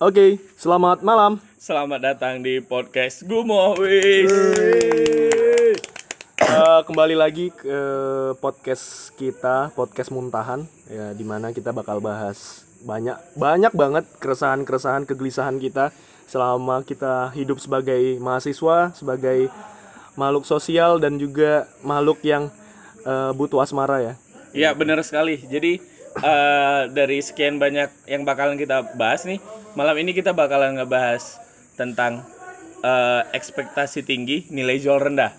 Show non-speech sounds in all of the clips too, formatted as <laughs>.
Oke, selamat malam. Selamat datang di podcast Gumo Wis. Eh, kembali lagi ke podcast kita, podcast Muntahan, ya di mana kita bakal bahas banyak banyak banget keresahan-keresahan, kegelisahan kita selama kita hidup sebagai mahasiswa, sebagai makhluk sosial dan juga makhluk yang eh, butuh asmara ya. Ya benar sekali. Jadi eh, dari sekian banyak yang bakalan kita bahas nih, malam ini kita bakalan ngebahas tentang eh, ekspektasi tinggi, nilai jual rendah.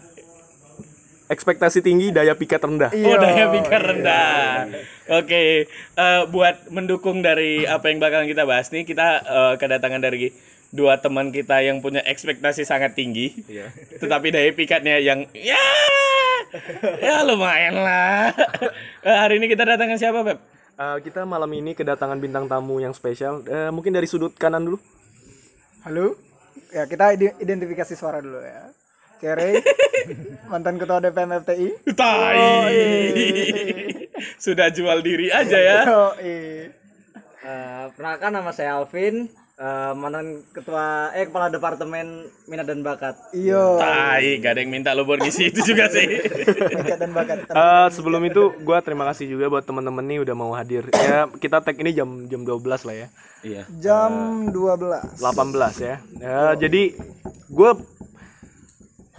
Ekspektasi tinggi, daya pikat rendah. Oh daya pikir rendah. Oke, eh, buat mendukung dari apa yang bakalan kita bahas nih, kita eh, kedatangan dari dua teman kita yang punya ekspektasi sangat tinggi, tetapi daya pikatnya yang ya ya lumayan lah. Eh, hari ini kita datangan siapa, Beb? Eh, kita malam ini kedatangan bintang tamu yang spesial. Eh, mungkin dari sudut kanan dulu. Halo. Ya, kita ide- identifikasi suara dulu ya. Kere, <laughs> mantan ketua DPM FTI. Tai. Sudah jual diri aja ya. Oh, iya. Eh, perkenalkan nama saya Alvin, eh, mantan ketua eh kepala departemen minat dan bakat. Iyo, Tai, gak ada yang minta lo buat ngisi itu juga sih. <laughs> minat dan bakat. Eh, sebelum itu gua terima kasih juga buat teman-teman nih udah mau hadir. Ya, kita tag ini jam jam 12 lah ya. Iya. Jam 12. 18 ya. Ya, jadi gua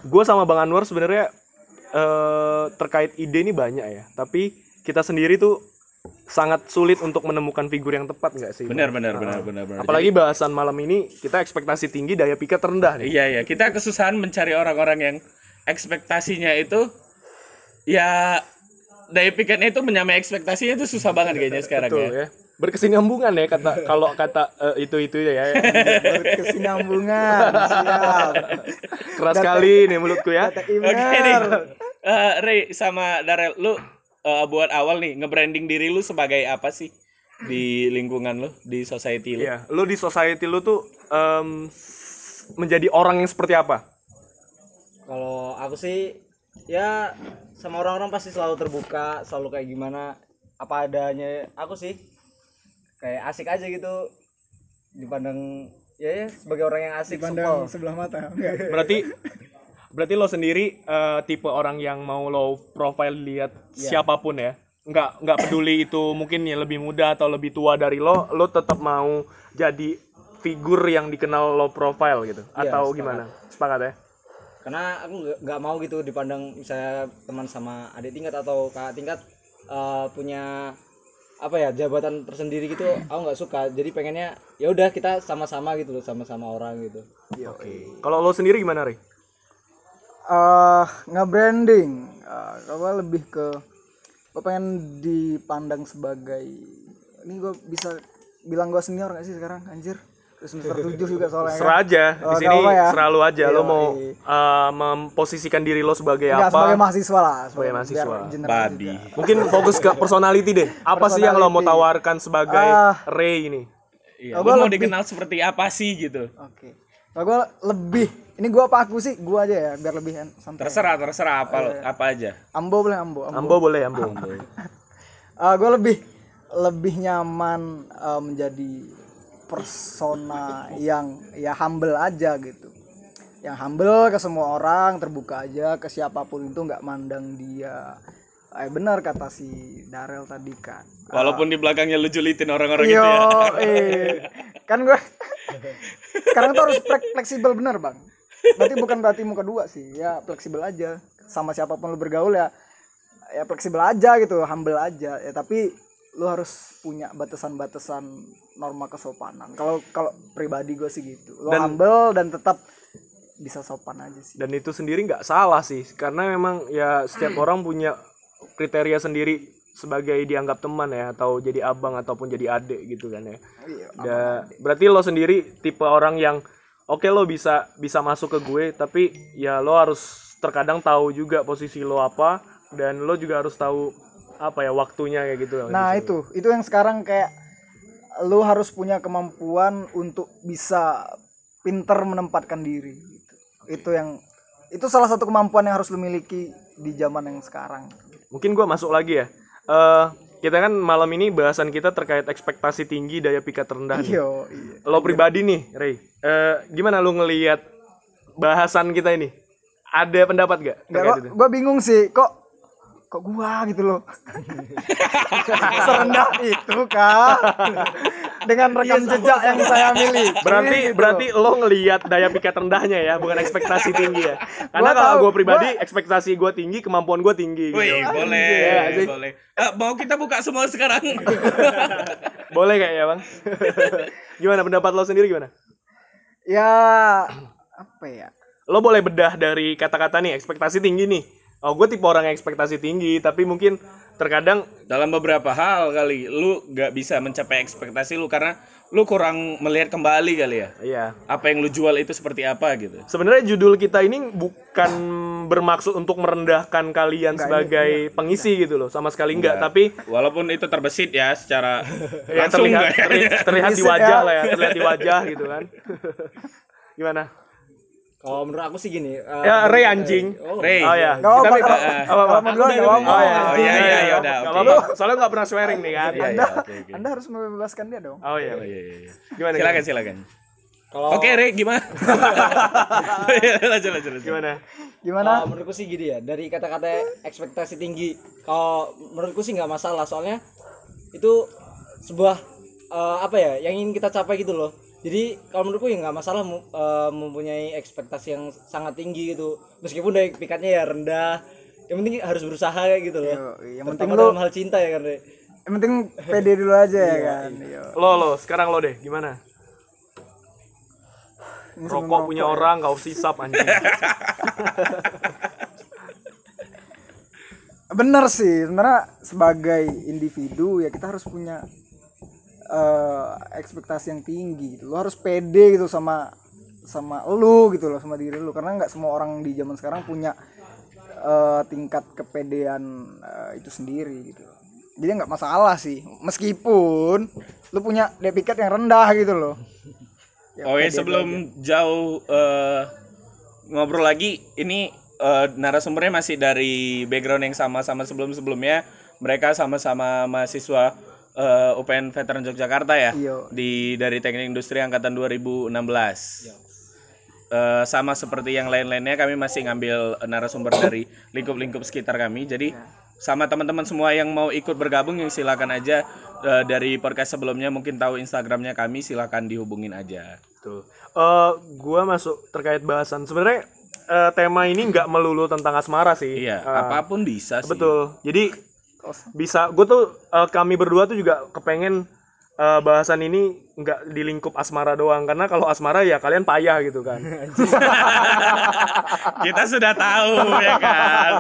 gua sama Bang Anwar sebenarnya eh terkait ide ini banyak ya. Tapi kita sendiri tuh sangat sulit untuk menemukan figur yang tepat nggak sih? Benar benar benar benar benar. Apalagi bahasan malam ini kita ekspektasi tinggi daya pikat rendah nih. Iya iya, kita kesusahan mencari orang-orang yang ekspektasinya itu ya daya pikirnya itu menyamai ekspektasinya itu susah banget kayaknya sekarang Betul ya. ya. Berkesinambungan ya kata kalau kata eh, itu itu ya. <laughs> Berkesinambungan. Siap. Keras sekali nih mulutku ya. Kata Oke nih. Eh, Ray sama Darel lu eh, buat awal nih nge-branding diri lu sebagai apa sih di lingkungan lu, di society lu? Iya, lu di society lu tuh em, s- menjadi orang yang seperti apa? Kalau aku sih ya sama orang-orang pasti selalu terbuka, selalu kayak gimana apa adanya. Aku sih kayak asik aja gitu dipandang ya, ya sebagai orang yang asik Pandang supel. sebelah mata. Enggak. Berarti berarti lo sendiri eh, tipe orang yang mau lo profile lihat siapa pun ya. Nggak nggak peduli itu mungkin ya lebih muda atau lebih tua dari lo, lo tetap mau jadi figur yang dikenal lo profile gitu. Atau sepakat. gimana? Sepakat ya? Karena aku nggak- mau gitu dipandang misalnya teman sama adik tingkat atau kakak tingkat eh, punya apa ya jabatan tersendiri gitu aku nggak suka jadi pengennya ya udah kita sama-sama gitu loh sama-sama orang gitu Oke. Kalau lo sendiri gimana, Ri? Eh nge-branding Eh, kalau lebih ke gue pengen dipandang sebagai ini gue bisa bilang gue senior gak sih sekarang anjir semester 7 juga soalnya kan. Seraja Oh, di nggak sini ya. selalu aja lo Iya, mau iya. eh, memposisikan diri lo sebagai Enggak apa? sebagai mahasiswa lah Sebagai mahasiswa. Badi. Mungkin fokus ke personality deh. Apa sih yang lo mau Personality. tawarkan sebagai Ah. Ray ini? Iya, Oh, gua mau lebih- dikenal seperti apa sih gitu? Oke. Kalau gue lebih, ini gue apa aku sih? Gue aja ya, biar lebih santai. Terserah, terserah apa apa aja. Ambo boleh ambo. ambo. Ambo boleh Ambo. <laughs> gue lebih lebih nyaman eh, menjadi persona yang ya humble aja gitu. Yang humble ke semua orang, terbuka aja ke siapa pun itu nggak mandang dia. Eh benar kata si Darel tadi kan. Walaupun di belakangnya lu julitin orang-orang itu Yo, ya. eh. <laughs> kan gue <laughs> sekarang tuh harus flek- fleksibel bener bang. Berarti bukan berarti muka dua sih, ya fleksibel aja. Sama siapa pun lu bergaul ya, ya fleksibel aja gitu, humble aja. Ya tapi lu harus punya batasan-batasan norma kesopanan. Kalau kalau pribadi gue sih gitu, lu humble dan tetap bisa sopan aja sih. Dan itu sendiri nggak salah sih, karena memang ya setiap orang punya kriteria sendiri sebagai dianggap teman ya, atau jadi abang ataupun jadi adik gitu kan ya. Iya, Da- berarti lo sendiri tipe orang yang oke lo bisa bisa masuk ke gue, tapi ya lo harus terkadang tahu juga posisi lo apa dan lo juga harus tahu apa ya waktunya kayak gitu. Nah itu, itu yang sekarang kayak lu harus punya kemampuan untuk bisa pinter menempatkan diri. Gitu. Itu yang itu salah satu kemampuan yang harus lu miliki di zaman yang sekarang. mungkin gua masuk lagi ya Eh kita kan malam ini bahasan kita terkait ekspektasi tinggi daya pikat rendah nih. Yo, iya. Lo pribadi nih, Ray, eh, gimana lu ngelihat bahasan kita ini? Ada pendapat gak? Enggak terkait kok, gua bingung sih, kok kok gua gitu loh. <laughs> Serendah itu, Kak. Dengan rekam jejak yang saya miliki. Berarti gitu. berarti lo ngelihat daya pikat rendahnya ya, bukan ekspektasi tinggi ya. Karena Gua kalau gue pribadi ekspektasi gue tinggi, kemampuan gue tinggi. Gitu. Wih, boleh, Iya, sih. boleh. Eh, mau kita buka semua sekarang? <laughs> Boleh gak ya bang? <laughs> gimana pendapat lo sendiri gimana? Ya apa ya? Lo boleh bedah dari kata-kata nih, ekspektasi tinggi nih. Oh, gue tipe orang yang ekspektasi tinggi, tapi mungkin terkadang Dalam beberapa hal kali, lu gak bisa mencapai ekspektasi lu karena lu kurang melihat kembali kali ya. Iya. Apa yang lu jual itu seperti apa gitu. Sebenarnya judul kita ini bukan bermaksud untuk merendahkan kalian sebagai pengisi gitu loh, sama sekali enggak. Tapi Walaupun itu terbesit ya secara <laughs> ya langsung terlihat ya? terli- terlihat di wajah ya. lah ya, terlihat di wajah gitu kan. <laughs> Gimana? Kalau menurut aku sih gini. eh, Ya Ray anjing. Oh, Ray. Oh ya. Gak apa-apa, Kita- kalau- eh, kalau apa-apa. mau duluan gak apa-apa. Oh ya. Oh, iya, iya, iya, udah, apa-apa. Soalnya nggak pernah swearing nih kan. Iya, Anda, iya. Anda harus membebaskan dia dong. Oh iya. Oh, iya. Gimana? Silakan, silakan. Kalau Oke, Ray, gimana? <laughs> Lanjut, lanjut, lanjut. Gimana? Gimana? Kalau menurutku sih gini ya, dari kata-kata ekspektasi tinggi. Kalau menurutku sih nggak masalah, soalnya itu sebuah eh, apa ya, yang ingin kita capai gitu loh. Jadi kalau menurutku ya nggak masalah eh, mempunyai ekspektasi yang sangat tinggi gitu. Meskipun dari pikatnya ya rendah, yang penting harus berusaha kayak gitu loh. Yo, yang penting dalam hal cinta ya kan. Yang penting pede dulu aja ya <laughs> kan. Yo. Lo lo sekarang lo deh gimana? Ini Rokok punya orang kau sisap anjing. <laughs> bener sih sebenarnya sebagai individu ya kita harus punya eh, ekspektasi yang tinggi gitu. lu harus pede gitu sama sama lu gitu loh sama diri lu karena nggak semua orang di zaman sekarang punya eh, tingkat kepedean eh, itu sendiri gitu. Jadi nggak masalah sih. Meskipun lu punya depikat yang rendah gitu loh. Ya, Oke, sebelum jauh eh, ngobrol lagi, ini eh, narasumbernya masih dari background yang sama-sama sebelum-sebelumnya. Mereka sama-sama mahasiswa eh, UPN Veteran Yogyakarta ya, Iya. di dari Teknik Industri angkatan 2016. Eh, sama seperti yang lain-lainnya, kami masih ngambil narasumber dari lingkup-lingkup sekitar kami. Jadi sama teman-teman semua yang mau ikut bergabung yang silakan aja eh, dari podcast sebelumnya mungkin tahu Instagramnya kami silakan dihubungin aja. Tuh. Eh, gua masuk terkait bahasan. Sebenarnya eh, tema ini nggak melulu tentang asmara sih. Iya, Eh, apa pun bisa sih. Betul. Jadi bisa gue tuh eh, kami berdua tuh juga kepengen eh, bahasan ini nggak di lingkup asmara doang karena kalau asmara ya kalian payah gitu kan. <laughs> Kita sudah tahu ya kan.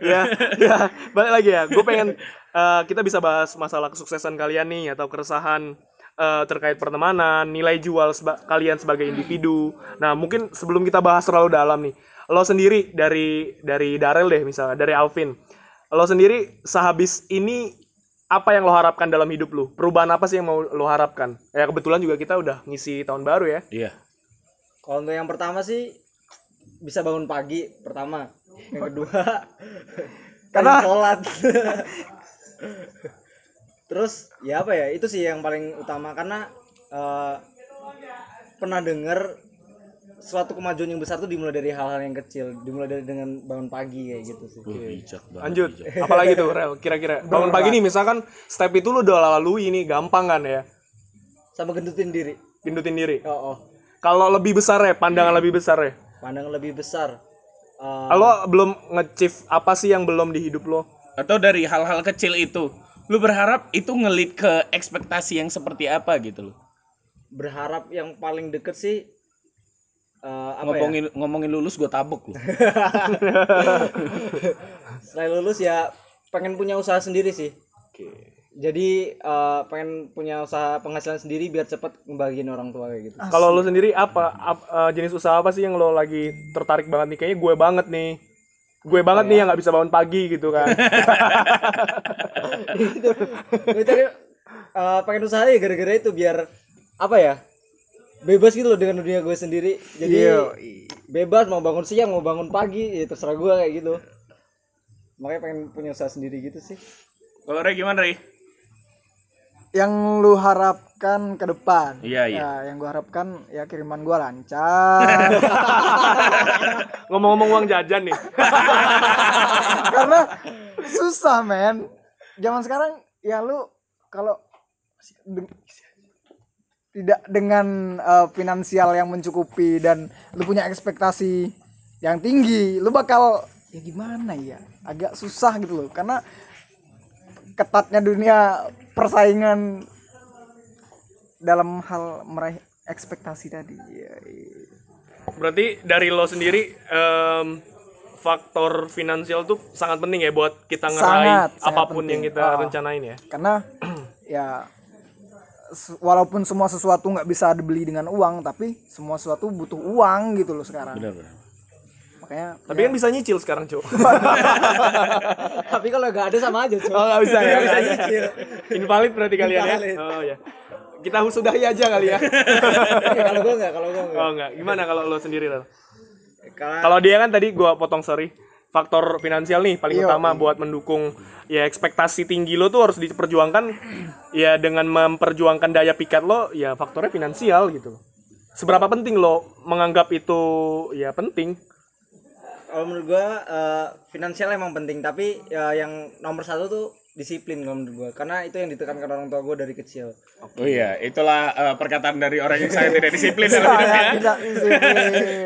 ya, ya, balik lagi ya. Gue pengen eh, kita bisa bahas masalah kesuksesan kalian nih atau keresahan eh, terkait pertemanan, nilai jual seba- kalian sebagai individu. Nah, mungkin sebelum kita bahas terlalu dalam nih, lo sendiri dari dari Darel deh misalnya, dari Alvin. Lo sendiri sehabis ini apa yang lo harapkan dalam hidup lo? Perubahan apa sih yang mau lo harapkan? Ya kebetulan juga kita udah ngisi tahun baru ya. Iya. Kalau untuk yang pertama sih bisa bangun pagi pertama. Yang kedua <laughs> karena sholat. <laughs> Terus ya apa ya itu sih yang paling utama karena eh, pernah dengar suatu kemajuan yang besar tuh dimulai dari hal-hal yang kecil, dimulai dari dengan bangun pagi kayak gitu sih. Bijak banget. Lanjut. <laughs> Apalagi tuh Rel, kira-kira bangun pagi nih misalkan step itu lo udah lalui ini gampang kan ya? Sama gendutin diri. Pindutin diri. Oh, oh. Kalau lebih besar ya, pandangan lebih besar ya. Pandangan lebih besar. Eh, Lo belum nge-chief apa sih yang belum di hidup lo? Atau dari hal-hal kecil itu, lu berharap itu ngelit ke ekspektasi yang seperti apa gitu loh. berharap yang paling deket sih eh, apa ya? Ngomongin ngomongin lulus gue tabok loh. <laughs> Selain lulus ya pengen punya usaha sendiri sih. Jadi eh, pengen punya usaha penghasilan sendiri biar cepet ngebagiin orang tua kayak gitu. Kalau lo sendiri apa ap- eh, jenis usaha apa sih yang lo lagi tertarik banget nih? Kayaknya gue banget nih. Gue banget nih yang nggak bisa bangun pagi gitu kan. <laughs> Gue tadi eh, pengen usaha ya gara-gara itu biar apa ya? Bebas gitu loh dengan dunia gue sendiri. Jadi Iya. bebas mau bangun siang mau bangun pagi ya terserah gue kayak gitu. Makanya pengen punya usaha sendiri gitu sih. Kalau Ray gimana Ray? Yang lu harapkan ke depan. Iya, iya. Ya, yang gua harapkan ya kiriman gua lancar. <laughs> Ngomong-ngomong uang jajan nih. <laughs> Karena susah, men. Zaman sekarang ya lu kalau tidak dengan eh, finansial yang mencukupi dan lu punya ekspektasi yang tinggi, lu bakal ya gimana ya? Agak susah gitu loh. Karena ketatnya dunia persaingan dalam hal meraih ekspektasi tadi. Ya, iya. Berarti dari lo sendiri em, faktor finansial tuh sangat penting ya buat kita ngeraih Sangat, sangat apa pun yang penting. kita Ah. rencanain ya. karena <clears throat> ya walaupun semua sesuatu nggak bisa dibeli dengan uang tapi semua sesuatu butuh uang gitu loh sekarang Benar benar. makanya Tapi kan bisa nyicil sekarang, Cok. <laughs> Tapi kalau nggak ada sama aja, cuy. Oh, nggak bisa ya. Nggak bisa nyicil. Invalid berarti kalian ya. Oh ya. Kita sudahi aja kali ya. <laughs> Kalau gua nggak, kalau gua nggak. Oh enggak. Gimana kalau lo sendiri, Kalau dia kan tadi gua potong sorry. Faktor finansial nih paling Iya, utama buat mendukung ya ekspektasi tinggi lo tuh harus diperjuangkan ya dengan memperjuangkan daya pikat lo ya faktornya finansial gitu. Seberapa penting lo menganggap itu ya penting? kalau menurut gua eh, finansial emang penting, tapi ya yang nomor satu tuh disiplin kalau menurut gua. Karena itu yang ditekankan orang tua gua dari kecil. Oh iya, itulah eh, perkataan dari orang yang sangat tidak disiplin dalam hidupnya. saya tidak disiplin.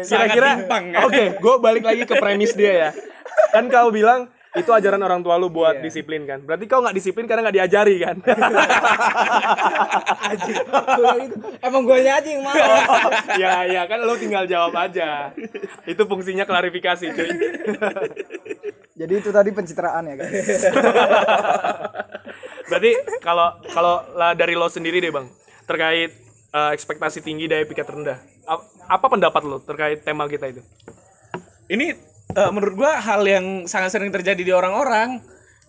Sangat Kira-kira timpang, kan? Oke, gue balik lagi ke premis dia ya. Kan kau bilang itu ajaran orang tua lu buat disiplin kan. Berarti kau nggak disiplin karena nggak diajari kan. <laughs> Aji. Emang gua aja yang mau. <laughs> ya ya kan lu tinggal jawab aja. Itu fungsinya klarifikasi cuy. <laughs> jadi itu tadi pencitraan ya guys <laughs> Berarti kalau kalau lah dari lo sendiri deh bang terkait eh, ekspektasi tinggi daya pikat rendah. A- Apa pendapat lo terkait tema kita itu? Ini eh, menurut gua hal yang sangat sering terjadi di orang-orang.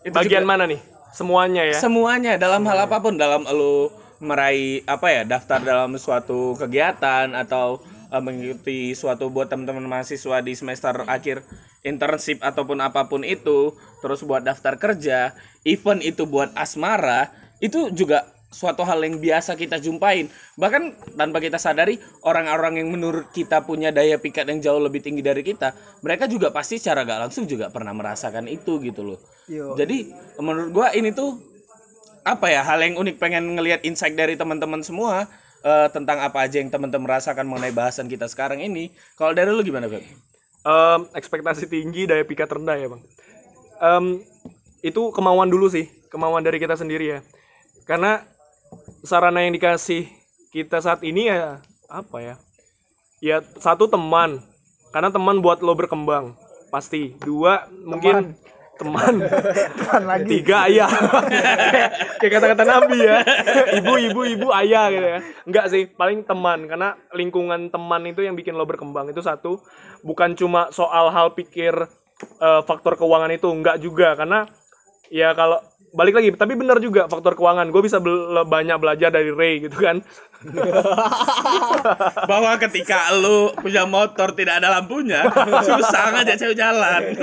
Itu Bagian juga- mana nih? Semuanya ya. Semuanya dalam hal apa pun, dalam lu meraih apa ya daftar dalam suatu kegiatan atau eh, mengikuti suatu buat teman-teman mahasiswa di semester akhir internship ataupun apa pun itu, terus buat daftar kerja, event itu buat asmara, itu juga suatu hal yang biasa kita jumpain. Bahkan tanpa kita sadari, orang-orang yang menurut kita punya daya pikat yang jauh lebih tinggi dari kita, mereka juga pasti secara gak langsung juga pernah merasakan itu gitu loh. Yo. Jadi menurut gua ini tuh apa ya hal yang unik pengen ngelihat insight dari teman-teman semua eh, tentang apa aja yang teman-teman rasakan mengenai bahasan kita sekarang ini. Kalau dari lu gimana, Beb? Em, ekspektasi tinggi daya pikat rendah ya bang. Em, itu kemauan dulu sih kemauan dari kita sendiri ya. Karena sarana yang dikasih kita saat ini ya apa ya? Ya satu teman. Karena teman buat lo berkembang pasti. Dua mungkin teman. <laughs> Teman lagi. Tiga ayah <laughs> kayak kata-kata nabi ya. Ibu ibu ibu ayah gitu ya. Enggak sih paling teman. Karena lingkungan teman itu yang bikin lo berkembang. Itu satu. Bukan cuma soal hal pikir eh, faktor keuangan itu. Enggak juga. Karena ya kalau balik lagi tapi benar juga faktor keuangan. Gue bisa bel- banyak belajar dari Ray gitu kan. <laughs> Bahwa ketika lu punya motor tidak ada lampunya, <laughs> susah ngajak cewek jalan. <laughs>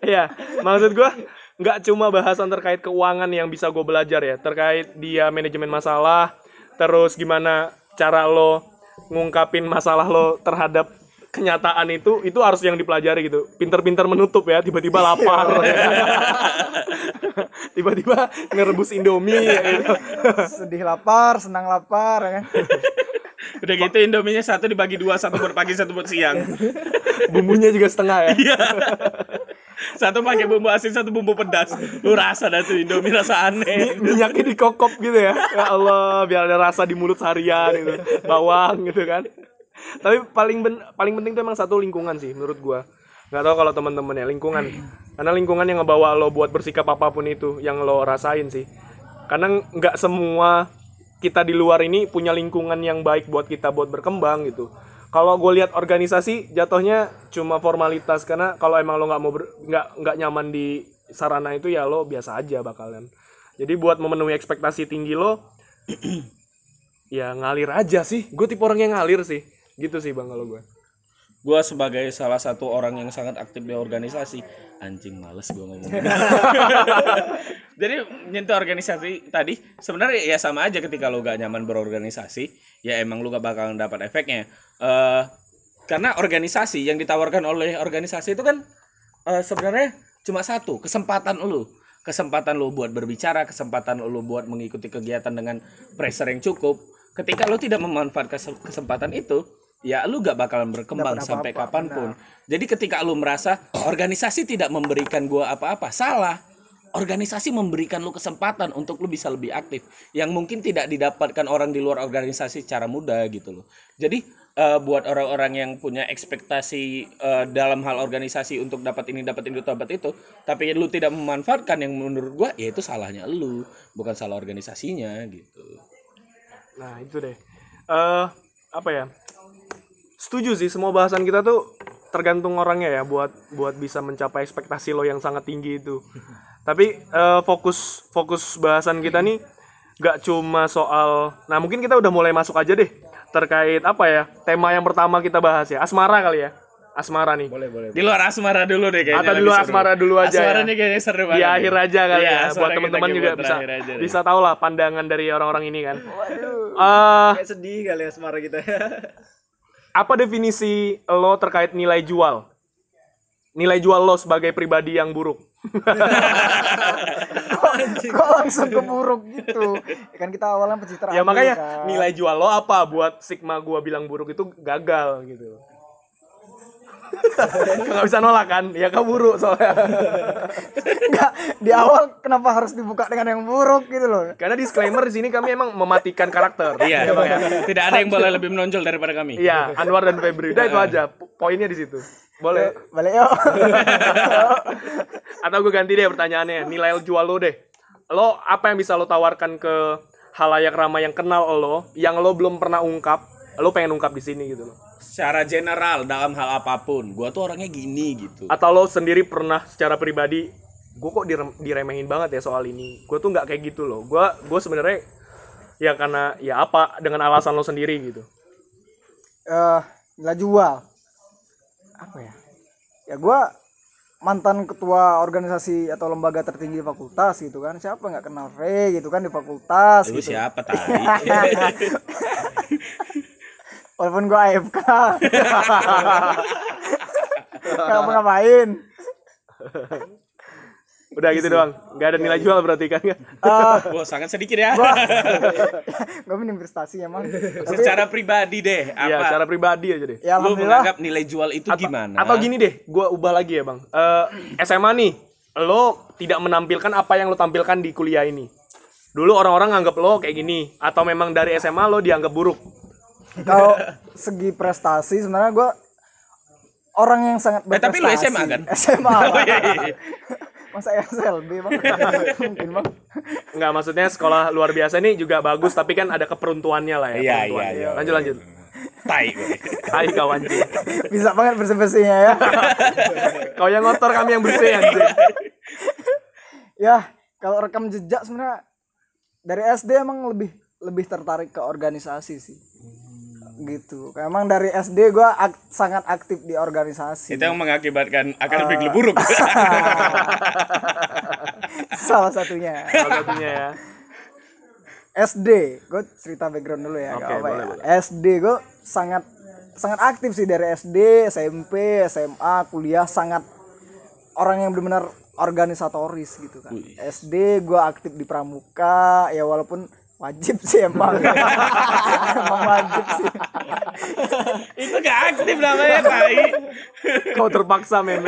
Iya, maksud gua nggak cuma bahasan terkait keuangan yang bisa gue belajar ya, terkait dia manajemen masalah, terus gimana cara lo ngungkapin masalah lo terhadap kenyataan itu, itu harus yang dipelajari gitu. Pinter-pinter menutup ya, tiba-tiba lapar, <laughs> ya. <laughs> tiba-tiba ngerebus Indomie ya gitu. sedih lapar senang lapar ya kan <laughs> Udah gitu Indominya satu dibagi dua, satu buat pagi, satu buat siang. Bumbunya juga setengah ya. Iya. Satu pakai bumbu asin, satu bumbu pedas. Lu rasa dah tuh Indomie rasa aneh. minyaknya dikokop gitu ya ya Allah biar ada rasa di mulut seharian gitu bawang gitu kan tapi paling ben- paling penting tuh emang satu lingkungan sih menurut gua. Nggak tahu kalau teman-teman ya lingkungan. Karena lingkungan yang ngebawa lo buat bersikap apa pun itu yang lo rasain sih. Karena nggak semua kita di luar ini punya lingkungan yang baik buat kita buat berkembang gitu. Kalau gue lihat organisasi jatuhnya cuma formalitas. Karena kalau emang lo nggak mau nggak nggak nyaman di sarana itu ya lo biasa aja bakalan. Jadi buat memenuhi ekspektasi tinggi lo <clears throat> ya ngalir aja sih. Gue tipe orang yang ngalir sih gitu sih bang kalau gue gue sebagai salah satu orang yang sangat aktif di organisasi anjing males gue ngomong <laughs> jadi nyentuh organisasi tadi sebenarnya ya sama aja ketika lo gak nyaman berorganisasi ya emang lo gak bakalan dapat efeknya. Eh karena organisasi yang ditawarkan oleh organisasi itu kan eh, sebenarnya cuma satu kesempatan lo kesempatan lo buat berbicara kesempatan lo buat mengikuti kegiatan dengan pressure yang cukup. Ketika lo tidak memanfaatkan kes- kesempatan itu ya lu gak bakalan berkembang sampai kapan pun. jadi ketika lu merasa organisasi tidak memberikan gua apa-apa salah. Organisasi memberikan lu kesempatan untuk lu bisa lebih aktif. Yang mungkin tidak didapatkan orang di luar organisasi secara mudah gitu loh. Jadi eh, buat orang-orang yang punya ekspektasi eh, dalam hal organisasi untuk dapat ini dapat ini dapat itu tapi lu tidak memanfaatkan yang menurut gua ya itu salahnya lu bukan salah organisasinya gitu. Nah itu deh. eh apa ya? Setuju sih semua bahasan kita tuh tergantung orangnya ya buat buat bisa mencapai ekspektasi lo yang sangat tinggi itu. <laughs> Tapi eh, fokus fokus bahasan kita nih gak cuma soal. Nah mungkin kita udah mulai masuk aja deh terkait apa ya tema yang pertama kita bahas ya asmara kali ya asmara nih. boleh boleh Di luar asmara dulu deh kayaknya. Atau di luar seru. asmara dulu aja Asmara ya. nih kayaknya seru Di banget. akhir aja kali Iya, ya asmara buat teman-teman buat juga bisa aja bisa tahu lah pandangan dari orang-orang ini kan. Waduh. Eh kayak sedih kali ya semara kita <laughs> apa definisi lo terkait nilai jual? Nilai jual lo sebagai pribadi yang buruk. <laughs> Kok langsung ke buruk gitu? Ya kan kita awalnya pencitraan. ya dulu makanya kan. nilai jual lo apa buat sigma gua bilang buruk itu gagal gitu. Nggak bisa nolak kan? Ya keburu soalnya. Nggak, di awal kenapa harus dibuka dengan yang buruk gitu loh? Karena disclaimer di sini kami emang mematikan karakter. Iya, Ya, Bang, ya? tidak ada yang boleh lebih menonjol daripada kami. Iya, Anwar dan Febri. Udah itu aja. Po- Poinnya di situ. Boleh. Balik yuk. <laughs> Atau gue ganti deh pertanyaannya. Nilai jual lo deh. Lo apa yang bisa lo tawarkan ke halayak ramai yang kenal lo, yang lo belum pernah ungkap, lo pengen ungkap di sini gitu loh. Secara general dalam hal apa pun, gua tuh orangnya gini gitu. Atau lo sendiri pernah secara pribadi, gue kok direm- diremehin banget ya soal ini. Gue tuh nggak kayak gitu loh. Gue gue sebenarnya ya karena ya apa dengan alasan lo sendiri gitu. Eh, nilai jual. Apa ya? Ya gua mantan ketua organisasi atau lembaga tertinggi di fakultas gitu kan siapa nggak kenal Ray gitu kan di fakultas Lu gitu. siapa tadi? <laughs> walaupun gua AFK nggak ngapain Udah gitu doang. Nggak ada nilai jual berarti kan? ah <laughs> Wah, sangat sedikit ya. gue <laughs> minim prestasi emang Secara pribadi deh, Iya, apa? secara pribadi aja deh. ya lu menganggap nilai jual itu gimana? Atau gini deh, gue ubah lagi ya bang. Eh, SMA nih, lo tidak menampilkan apa yang lo tampilkan di kuliah ini. Dulu orang-orang nganggap lo kayak gini, atau memang dari SMA lo dianggap buruk. Kalau segi prestasi sebenarnya gua orang yang sangat Eh, tapi berprestasi lu SMA kan? <laughs> SMA Oh, iya, iya, iya. masa SLB bang <laughs> mungkin bang Nggak, maksudnya sekolah luar biasa ini juga bagus, tapi kan ada keperuntuannya lah ya. Iya, iya, iya. Lanjut lanjut. Tai gue. Hai kawan Cing. bisa banget bersih-bersihnya ya <laughs> Kau yang ngotor kami yang bersih anjing. ya kalau rekam jejak sebenarnya dari SD emang lebih lebih tertarik ke organisasi sih gitu emang dari SD gua ak- sangat aktif di organisasi Itu yang mengakibatkan akan lebih Ah. buruk. <laughs> salah satunya Salah satunya ya. SD gue cerita background dulu ya apa boleh, ya. boleh. SD gue sangat sangat aktif sih dari SD SMP SMA kuliah sangat orang yang benar-benar organisatoris gitu kan Wih. SD gue aktif di pramuka ya walaupun wajib sih emang <laughs> emang wajib sih itu gak aktif namanya, tai. Kau terpaksa men.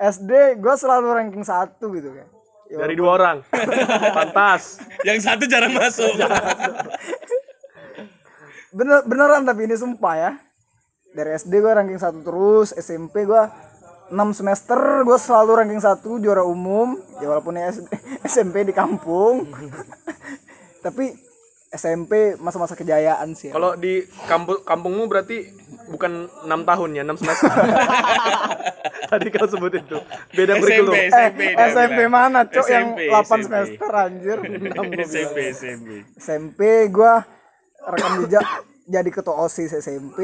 SD gue selalu ranking satu gitu kan Ya, Dari dua orang. Pantas. Yang satu jarang masuk. bener beneran tapi ini sumpah ya dari SD gue ranking satu terus SMP gue 6 semester gue selalu ranking satu juara umum ya walaupun ya SMP di kampung tapi SMP masa-masa kejayaan sih ya. Kalau di kampung kampungmu berarti bukan enam tahun ya, enam semester. Tadi kau sebut itu. Beda kurikulum. SMP, eh, SMP. SMP mana cok yang SMP, 8 SMP. semester anjir SMP, SMP. SMP gue rekam jejak jadi ketua osis SMP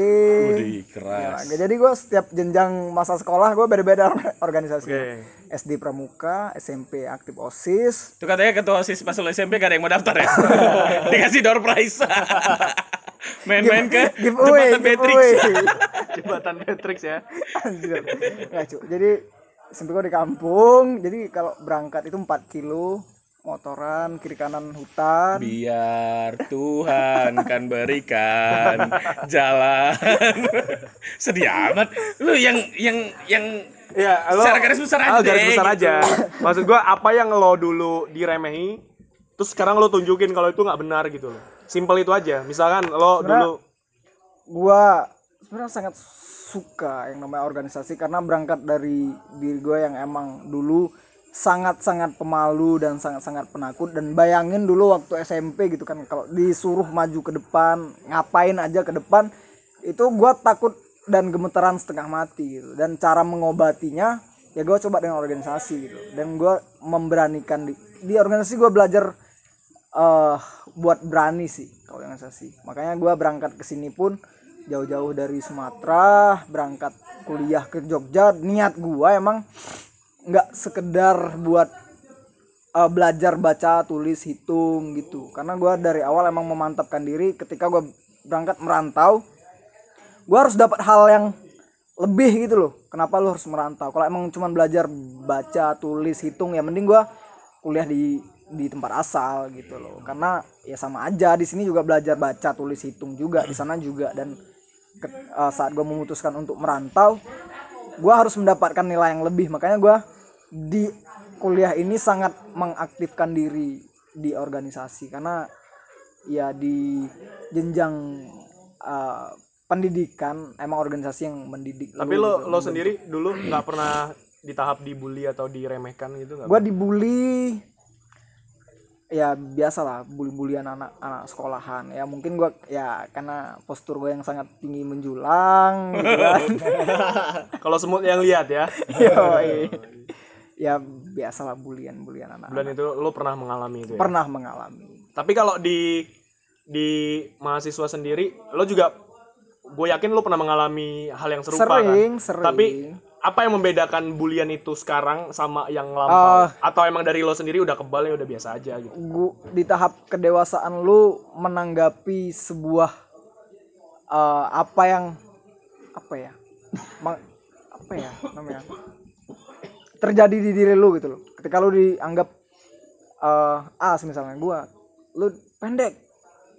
Wih, keras. Ya, jadi gue setiap jenjang masa sekolah gue beda-beda <laughs> organisasi Oke. SD pramuka SMP aktif osis Itu katanya ketua OSIS pas lu SMP gak ada yang mau daftar ya? <laughs> Dikasih door prize. <laughs> Main-main ke giveaway jembatan Matrix. Jembatan Matrix ya. Anjir. Nggak, cu. Jadi SMP gue di kampung. Jadi kalau berangkat itu 4 kilo motoran kiri kanan hutan. Biar Tuhan kan berikan jalan. Sedih amat. Lu yang yang yang Iya, lo Secara garis besar aja Ah, garis deh, besar gitu. aja. Maksud gua apa yang lo dulu diremehi, terus sekarang lo tunjukin kalau itu nggak benar gitu loh. Simpel itu aja. Misalkan lo dulu Gua sebenarnya sangat suka yang namanya organisasi karena berangkat dari diri gue yang emang dulu sangat-sangat pemalu dan sangat-sangat penakut. Dan bayangin dulu waktu SMP gitu kan kalau disuruh maju ke depan ngapain aja ke depan itu gua takut dan gemeteran setengah mati gitu. Dan cara mengobatinya ya gue coba dengan organisasi gitu. Dan gue memberanikan di, di organisasi gue belajar eh buat berani sih kalau organisasi. Makanya gue berangkat ke sini pun jauh-jauh dari Sumatera berangkat kuliah ke Jogja. Niat gue emang nggak sekedar buat eh, belajar baca tulis hitung gitu. Karena gue dari awal emang memantapkan diri ketika gue berangkat merantau gue harus dapat hal yang lebih gitu loh. Kenapa lu harus merantau? Kalau emang cuma belajar baca tulis hitung ya mending gue kuliah di di tempat asal gitu loh. Karena ya sama aja di sini juga belajar baca tulis hitung juga di sana juga. Dan ke- eh, saat gue memutuskan untuk merantau gue harus mendapatkan nilai yang lebih. Makanya gue di kuliah ini sangat mengaktifkan diri di organisasi. Karena ya di jenjang uh, pendidikan emang organisasi yang mendidik. Tapi lo lo sendiri dulu nggak pernah di tahap dibully atau diremehkan gitu nggak? gue dibully ya biasa lah bully-bullyan anak anak sekolahan ya mungkin gue ya karena postur gue yang sangat tinggi menjulang gitu kan <laughs> Kalau semut yang lihat ya. <laughs> Yoi. ya biasa lah bulian bulian anak Bulan itu lo pernah mengalami itu ya. pernah mengalami Tapi kalau di di mahasiswa sendiri, lo juga gue yakin lo pernah mengalami hal yang serupa Sering, kan. sering. Tapi apa yang membedakan bulian itu sekarang sama yang lampau? Ah. Atau emang dari lo sendiri udah kebal ya udah biasa aja gitu? gua di tahap kedewasaan lu menanggapi sebuah eh, apa yang apa ya Ma- apa ya namanya terjadi di diri lu gitu loh ketika lu dianggap eh ah misalnya gua lu pendek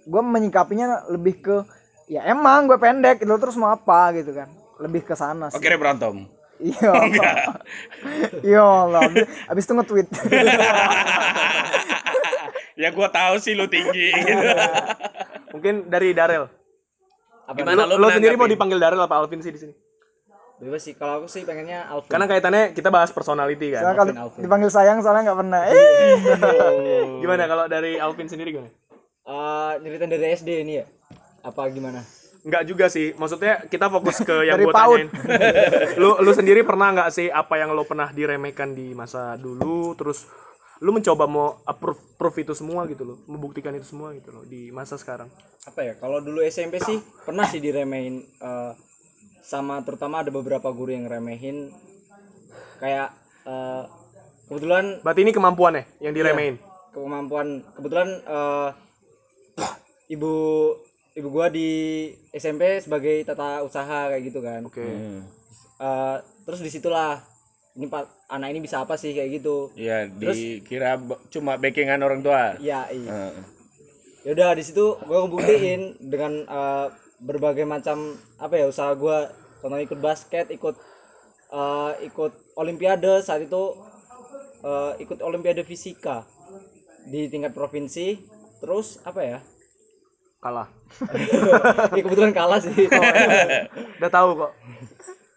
gua menyikapinya lebih ke ya emang gue pendek lu terus mau apa gitu kan lebih ke sana sih Akhirnya berantem. Iya iya Allah abis, abis itu nge-tweet <laughs> ya gua tahu sih lu tinggi gitu. Mungkin dari Darel. Apa Gimana Lo, lu lo sendiri mau dipanggil Darel apa Alvin sih di sini? bebas sih kalau aku sih pengennya Alvin Karena kaitannya kita bahas personality Soalnya kan. kalau Alvin. dipanggil sayang soalnya nggak pernah eh Gimana kalau dari Alvin sendiri gimana? Eh, nyeritain dari SD ini ya apa gimana Enggak juga sih. Maksudnya kita fokus ke <laughs> yang gue tanyain. lu lu sendiri pernah nggak sih apa yang lo pernah diremehkan di masa dulu terus lu mencoba mau approve proof itu semua gitu loh, membuktikan itu semua gitu loh di masa sekarang. apa ya kalau dulu SMP sih pernah sih diremehin eh, sama terutama ada beberapa guru yang remehin kayak eh, kebetulan Berarti ini kemampuan ya yang diremehin. kemampuan kebetulan eh, <tsk> ibu ibu gua di SMP sebagai tata usaha kayak gitu kan Oke. Eh, terus di situlah ini pak anak ini bisa apa sih kayak gitu Iya, dikira cuma backingan orang tua. ya iya Heeh. ya udah di situ gue ngebuktiin dengan eh, berbagai macam apa ya usaha gue contohnya ikut basket ikut eh, ikut olimpiade saat itu eh, ikut olimpiade fisika di tingkat provinsi terus apa ya Kalah. <laughs> ya kebetulan kalah sih <laughs> Udah tahu kok.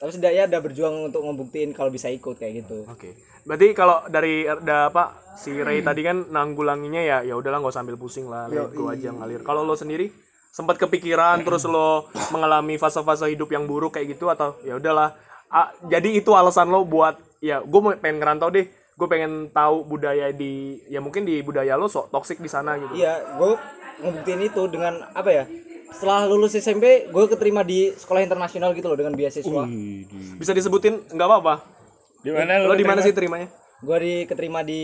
tapi setidaknya ada berjuang untuk ngebuktiin kalau bisa ikut kayak gitu Oke. Berarti kalau dari ada apa si Ray tadi kan nanggulanginya ya ya udahlah nggak usah ambil pusing lah, let go aja ngalir. Kalau lo sendiri sempat kepikiran terus lo mengalami fase-fase hidup yang buruk kayak gitu atau ya udahlah. Ah, jadi itu alasan lo buat ya gue pengen ngerantau deh. Gue pengen tahu budaya di ya mungkin di budaya lo sok toksik di sana gitu. iya gue ngebuktiin itu dengan apa ya setelah lulus SMP gue keterima di sekolah internasional gitu loh dengan beasiswa Bisa disebutin nggak apa-apa. Di mana Lo di mana terima? sih terimanya? gue di keterima di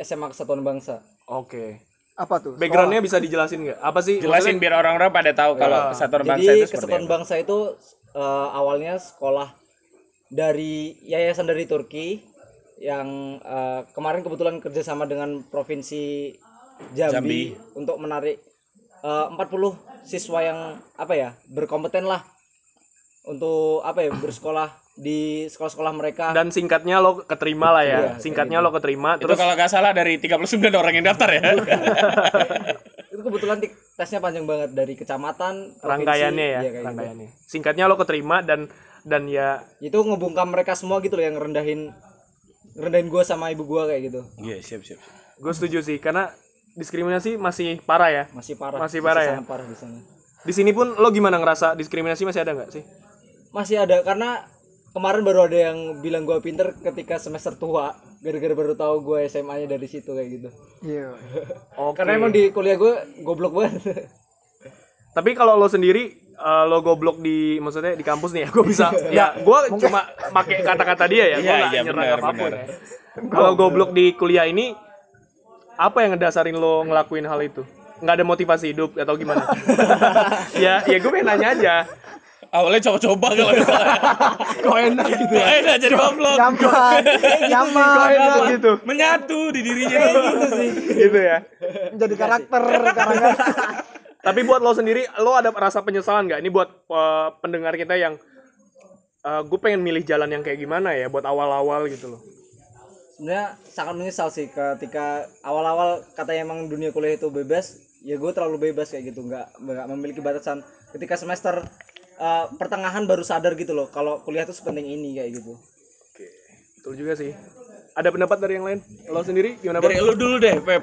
SMA Kesatuan Bangsa Oke. Apa tuh? Backgroundnya bisa dijelasin nggak? Apa sih? Jelasin biar orang-orang pada tahu kalau Kesatuan Bangsa jadi itu seperti Kesatuan apa. Bangsa itu eh, awalnya sekolah dari yayasan dari Turki yang eh, kemarin kebetulan kerjasama dengan provinsi Jambi, Jambi. untuk menarik eh, 40 siswa yang apa ya berkompeten lah untuk apa ya bersekolah di sekolah-sekolah mereka Dan singkatnya lo keterima lah ya. Iya, Singkatnya lo keterima. Itu Terus kalau nggak salah dari 39 orang yang daftar ya. <laughs> itu kebetulan tik- tesnya panjang banget dari kecamatan rangkaiannya ya, iya, kayak gitu. rangkaiannya. Singkatnya lo keterima dan dan ya itu ngebungkam mereka semua gitu loh yang ngerendahin ngerendahin gua sama ibu gua kayak gitu Iya, siap, siap. siap. gue setuju sih karena diskriminasi masih parah ya. masih parah Masih parah ya? sangat parah di sana Di sini pun lo gimana ngerasa diskriminasi masih ada nggak sih? masih ada karena kemarin baru ada yang bilang gua pinter ketika semester tua gara-gara baru tahu gua SMA nya dari situ kayak gitu Iya. <laughs> Oke. karena emang di kuliah gua goblok banget <laughs> Tapi kalau lo sendiri eh, lo goblok di maksudnya di kampus nih ya, gue bisa <laughs> ya gue cuma pakai kata-kata dia ya, gue Iya, nggak iya, nyerang benar, apa pun benar. ya. Kalau goblok di kuliah ini apa yang ngedasarin lo ngelakuin hal itu? Nggak ada motivasi hidup atau gimana? <laughs> ya, ya gue pengen nanya aja. Awalnya coba-coba kalau <laughs> Kok enak gitu Kok enak jadi goblok. Nyaman, nyaman. Kok enak gitu? Menyatu di dirinya. gitu ya. Jadi karakter kadang-kadang. <laughs> Tapi buat lo sendiri, lo ada rasa penyesalan nggak? Ini buat eh, pendengar kita yang gue pengen milih jalan yang kayak gimana ya buat awal-awal gitu loh. Sebenarnya sangat menyesal sih ketika awal-awal katanya emang dunia kuliah itu bebas ya gue terlalu bebas kayak gitu nggak nggak memiliki batasan ketika semester uh, pertengahan baru sadar gitu loh kalau kuliah itu sepenting ini kayak gitu Oke, betul juga sih. Ada pendapat dari yang lain? Lo sendiri gimana? Dari lu dulu deh, Pep.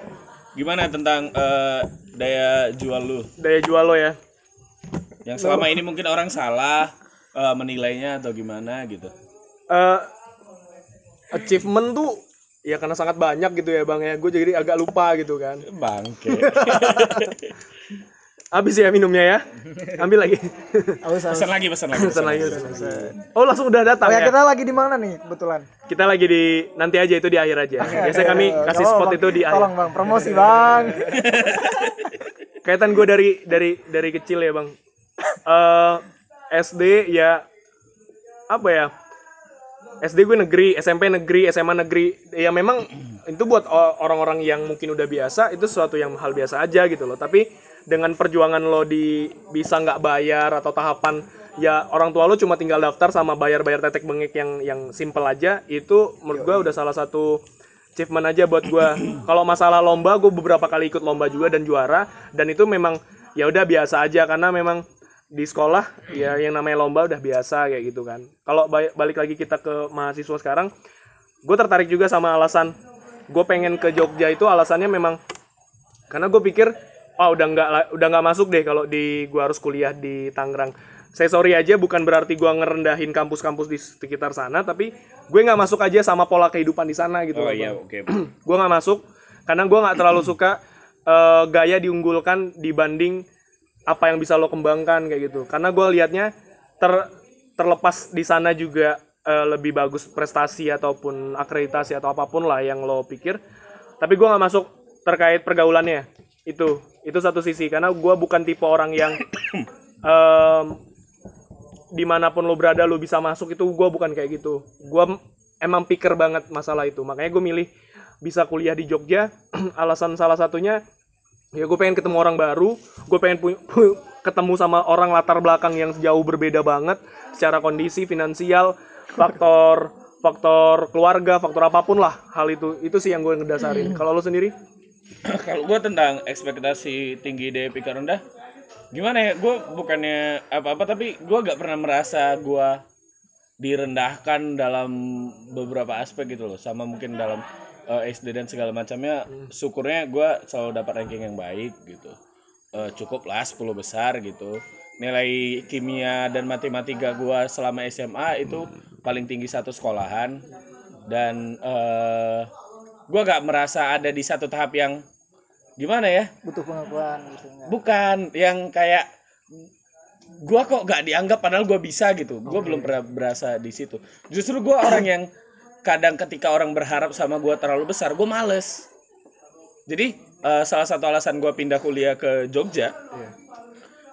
Gimana tentang eh, daya jual lu? Daya jual lo ya. Yang selama ini mungkin orang salah eh, menilainya atau gimana gitu. Eh, achievement tuh ya karena sangat banyak gitu ya bang ya. Gue jadi agak lupa gitu kan. <laughs> Bangke. Habis ya minumnya ya. Ambil lagi. Pesan lagi, pesan lagi. Pesan lagi. pesan lagi. Oh langsung udah datang Oh ya ya. kita lagi di mana nih kebetulan? Kita lagi di nanti aja itu di akhir aja. Biasanya kami kasih spot Bang. itu di akhir. Tolong bang, promosi bang. <laughs> Kaitan gue dari dari dari kecil ya bang. Eh SD ya apa ya? SD gue negeri, SMP negeri, SMA negeri. Ya memang itu buat orang-orang yang mungkin udah biasa itu sesuatu yang hal biasa aja gitu loh. Tapi dengan perjuangan lo di bisa nggak bayar atau tahapan ya orang tua lo cuma tinggal daftar sama bayar-bayar tetek bengek yang yang simple aja itu menurut gue udah salah satu achievement aja buat gua. Kalau masalah lomba, gue beberapa kali ikut lomba juga dan juara. Dan itu memang ya udah biasa aja karena memang di sekolah ya yang namanya lomba udah biasa kayak gitu kan. Kalau ba- balik lagi kita ke mahasiswa sekarang, gue tertarik juga sama alasan gue pengen ke Jogja itu alasannya memang karena gue pikir oh udah nggak udah nggak masuk deh kalau di gua harus kuliah di Tangerang saya sorry aja bukan berarti gua ngerendahin kampus-kampus di sekitar sana tapi gue nggak masuk aja sama pola kehidupan di sana gitu Oh loh, iya, oke. <clears throat> gue nggak masuk karena gue nggak terlalu suka eh, gaya diunggulkan dibanding apa yang bisa lo kembangkan kayak gitu. Karena gue liatnya ter terlepas di sana juga eh, lebih bagus prestasi ataupun akreditasi atau apa pun lah yang lo pikir. Tapi gue nggak masuk terkait pergaulannya. Itu itu satu sisi. Karena gue bukan tipe orang yang <coughs> em, di mana pun lo berada lo bisa masuk itu gue bukan kayak gitu. Gue emang pikir banget masalah itu. Makanya gue milih bisa kuliah di Jogja. <clears throat> Alasan salah satunya ya gue pengen ketemu orang baru gue pengen pu- pu- ketemu sama orang latar belakang yang jauh berbeda banget secara kondisi finansial faktor faktor keluarga faktor apa pun lah hal itu itu sih yang gue ngedasarin kalau lo sendiri <clears throat> Kalau gue tentang ekspektasi tinggi dari pikir rendah, gimana ya? Gue bukannya apa-apa, tapi gue gak pernah merasa gue direndahkan dalam beberapa aspek gitu loh. Sama mungkin dalam eh, SD dan segala macamnya. Syukurnya gue selalu dapat ranking yang baik gitu. Eh, cukup lah 10 besar gitu. Nilai kimia dan matematika gue selama SMA itu paling tinggi satu sekolahan. Dan eh gue gak merasa ada di satu tahap yang gimana ya Butuh pengakuan gitu. enggak. bukan yang kayak gua kok gak dianggap padahal gua bisa gitu gua belum pernah berasa di situ justru gua orang yang kadang ketika orang berharap sama gua terlalu besar gua males. Jadi eh, salah satu alasan gua pindah kuliah ke Jogja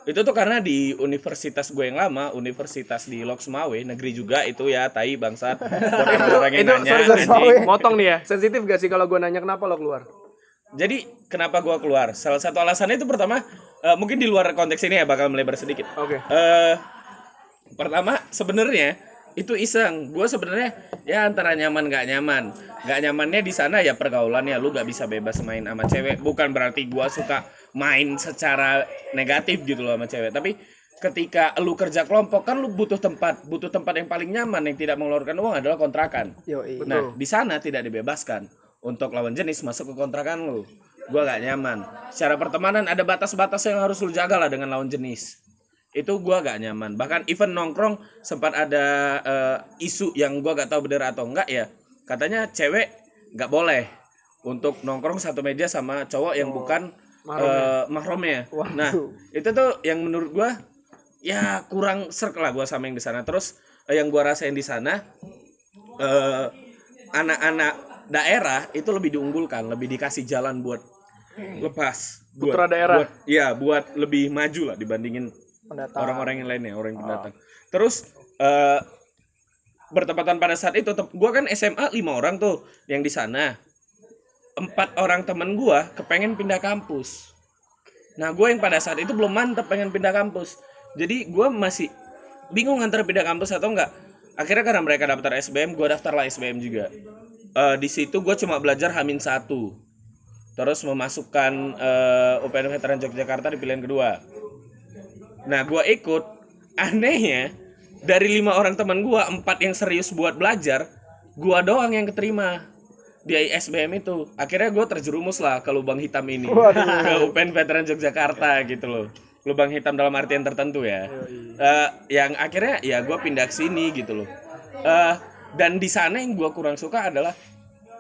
itu tuh karena di universitas gue yang lama universitas di Loksmawe negeri juga itu ya tai bangsat. Buat orang-orang <laughs> yang itu nanya sorry, sorry, anjing. motong nih ya. Sensitif gak sih kalau gue nanya kenapa lo keluar? Jadi kenapa gua keluar? Salah satu alasannya itu pertama eh, mungkin di luar konteks ini ya bakal melebar sedikit. oke. Eh pertama sebenarnya itu iseng. Gue sebenarnya ya antara nyaman gak nyaman. Gak nyamannya di sana ya pergaulan ya lu gak bisa bebas main sama cewek. Bukan berarti gua suka main secara negatif gitu loh sama cewek. Tapi ketika lu kerja kelompok kan lu butuh tempat, butuh tempat yang paling nyaman yang tidak mengeluarkan uang adalah kontrakan. Yoi. Nah, di sana tidak dibebaskan untuk lawan jenis masuk ke kontrakan lu. Gua gak nyaman. Secara pertemanan ada batas-batas yang harus lu jaga lah dengan lawan jenis. Itu gua gak nyaman. Bahkan even nongkrong sempat ada eh, isu yang gua gak tahu benar atau enggak ya. Katanya cewek gak boleh untuk nongkrong satu meja sama cowok yang bukan eh, mahramnya. Nah, itu tuh yang menurut gua ya kurang serk lah gua sama yang di sana. Terus eh, yang gua rasain di sana eh, anak-anak daerah itu lebih diunggulkan, lebih dikasih jalan buat lepas. Buat, Putra daerah. Buat, ya, buat lebih maju lah dibandingin. Orang-orang yang lainnya, orang yang pendatang. Terus eh bertepatan pada saat itu, gua kan SMA lima orang tuh yang di sana. Empat orang temen gua kepengen pindah kampus. Nah, gue yang pada saat itu belum mantep pengen pindah kampus. Jadi gue masih bingung antara pindah kampus atau enggak. Akhirnya karena mereka daftar SBM, gue daftar lah SBM juga. Eh, di situ gue cuma belajar Hamin satu. Terus memasukkan eh, UPN Veteran Yogyakarta di pilihan kedua. Nah, gue ikut. Anehnya, dari lima orang teman gue, empat yang serius buat belajar, gue doang yang keterima di SBM itu. Akhirnya gue terjerumus lah ke lubang hitam ini, <laughs> ke UPN Veteran Yogyakarta gitu loh. Lubang hitam dalam artian tertentu ya. Eh, yang akhirnya ya gue pindah ke sini gitu loh. Eh, dan di sana yang gue kurang suka adalah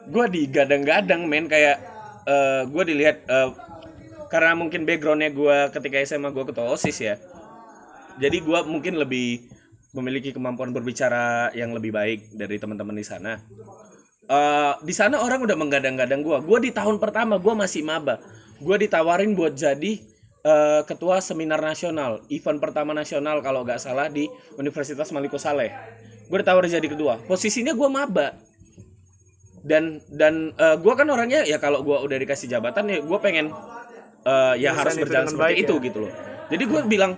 gue digadang-gadang men kayak eh, gue dilihat eh, karena mungkin backgroundnya gue ketika SMA gue ketua osis ya jadi gue mungkin lebih memiliki kemampuan berbicara yang lebih baik dari teman-teman di sana. Eh, di sana orang udah menggadang-gadang gue gue di tahun pertama gue masih maba. Gue ditawarin buat jadi eh, ketua seminar nasional event pertama nasional kalau nggak salah di Universitas Maliko Saleh. Gue ditawarin jadi kedua posisinya gue maba. Dan dan gue kan orangnya ya kalau gue udah dikasih jabatan ya gue pengen eh, ya harus itu berjalan seperti baik itu ya. gitu loh. Jadi gue bilang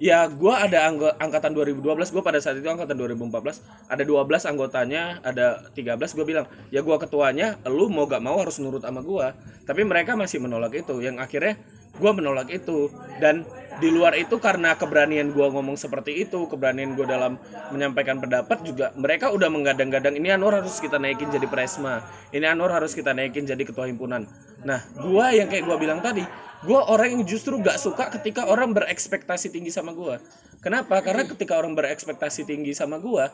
ya gue ada anggo- angkatan 2012 gue pada saat itu angkatan 2014 ada 12 anggotanya ada 13 gue bilang ya gue ketuanya lu mau gak mau harus nurut sama gue tapi mereka masih menolak itu yang akhirnya gue menolak itu. Dan di luar itu karena keberanian gue ngomong seperti itu keberanian gue dalam menyampaikan pendapat juga mereka udah menggadang-gadang ini Anwar harus kita naikin jadi presma. Ini Anwar harus kita naikin jadi ketua himpunan nah gue yang kayak gue bilang tadi gue orang yang justru gak suka ketika orang berekspektasi tinggi sama gue kenapa? Karena ketika orang berekspektasi tinggi sama gue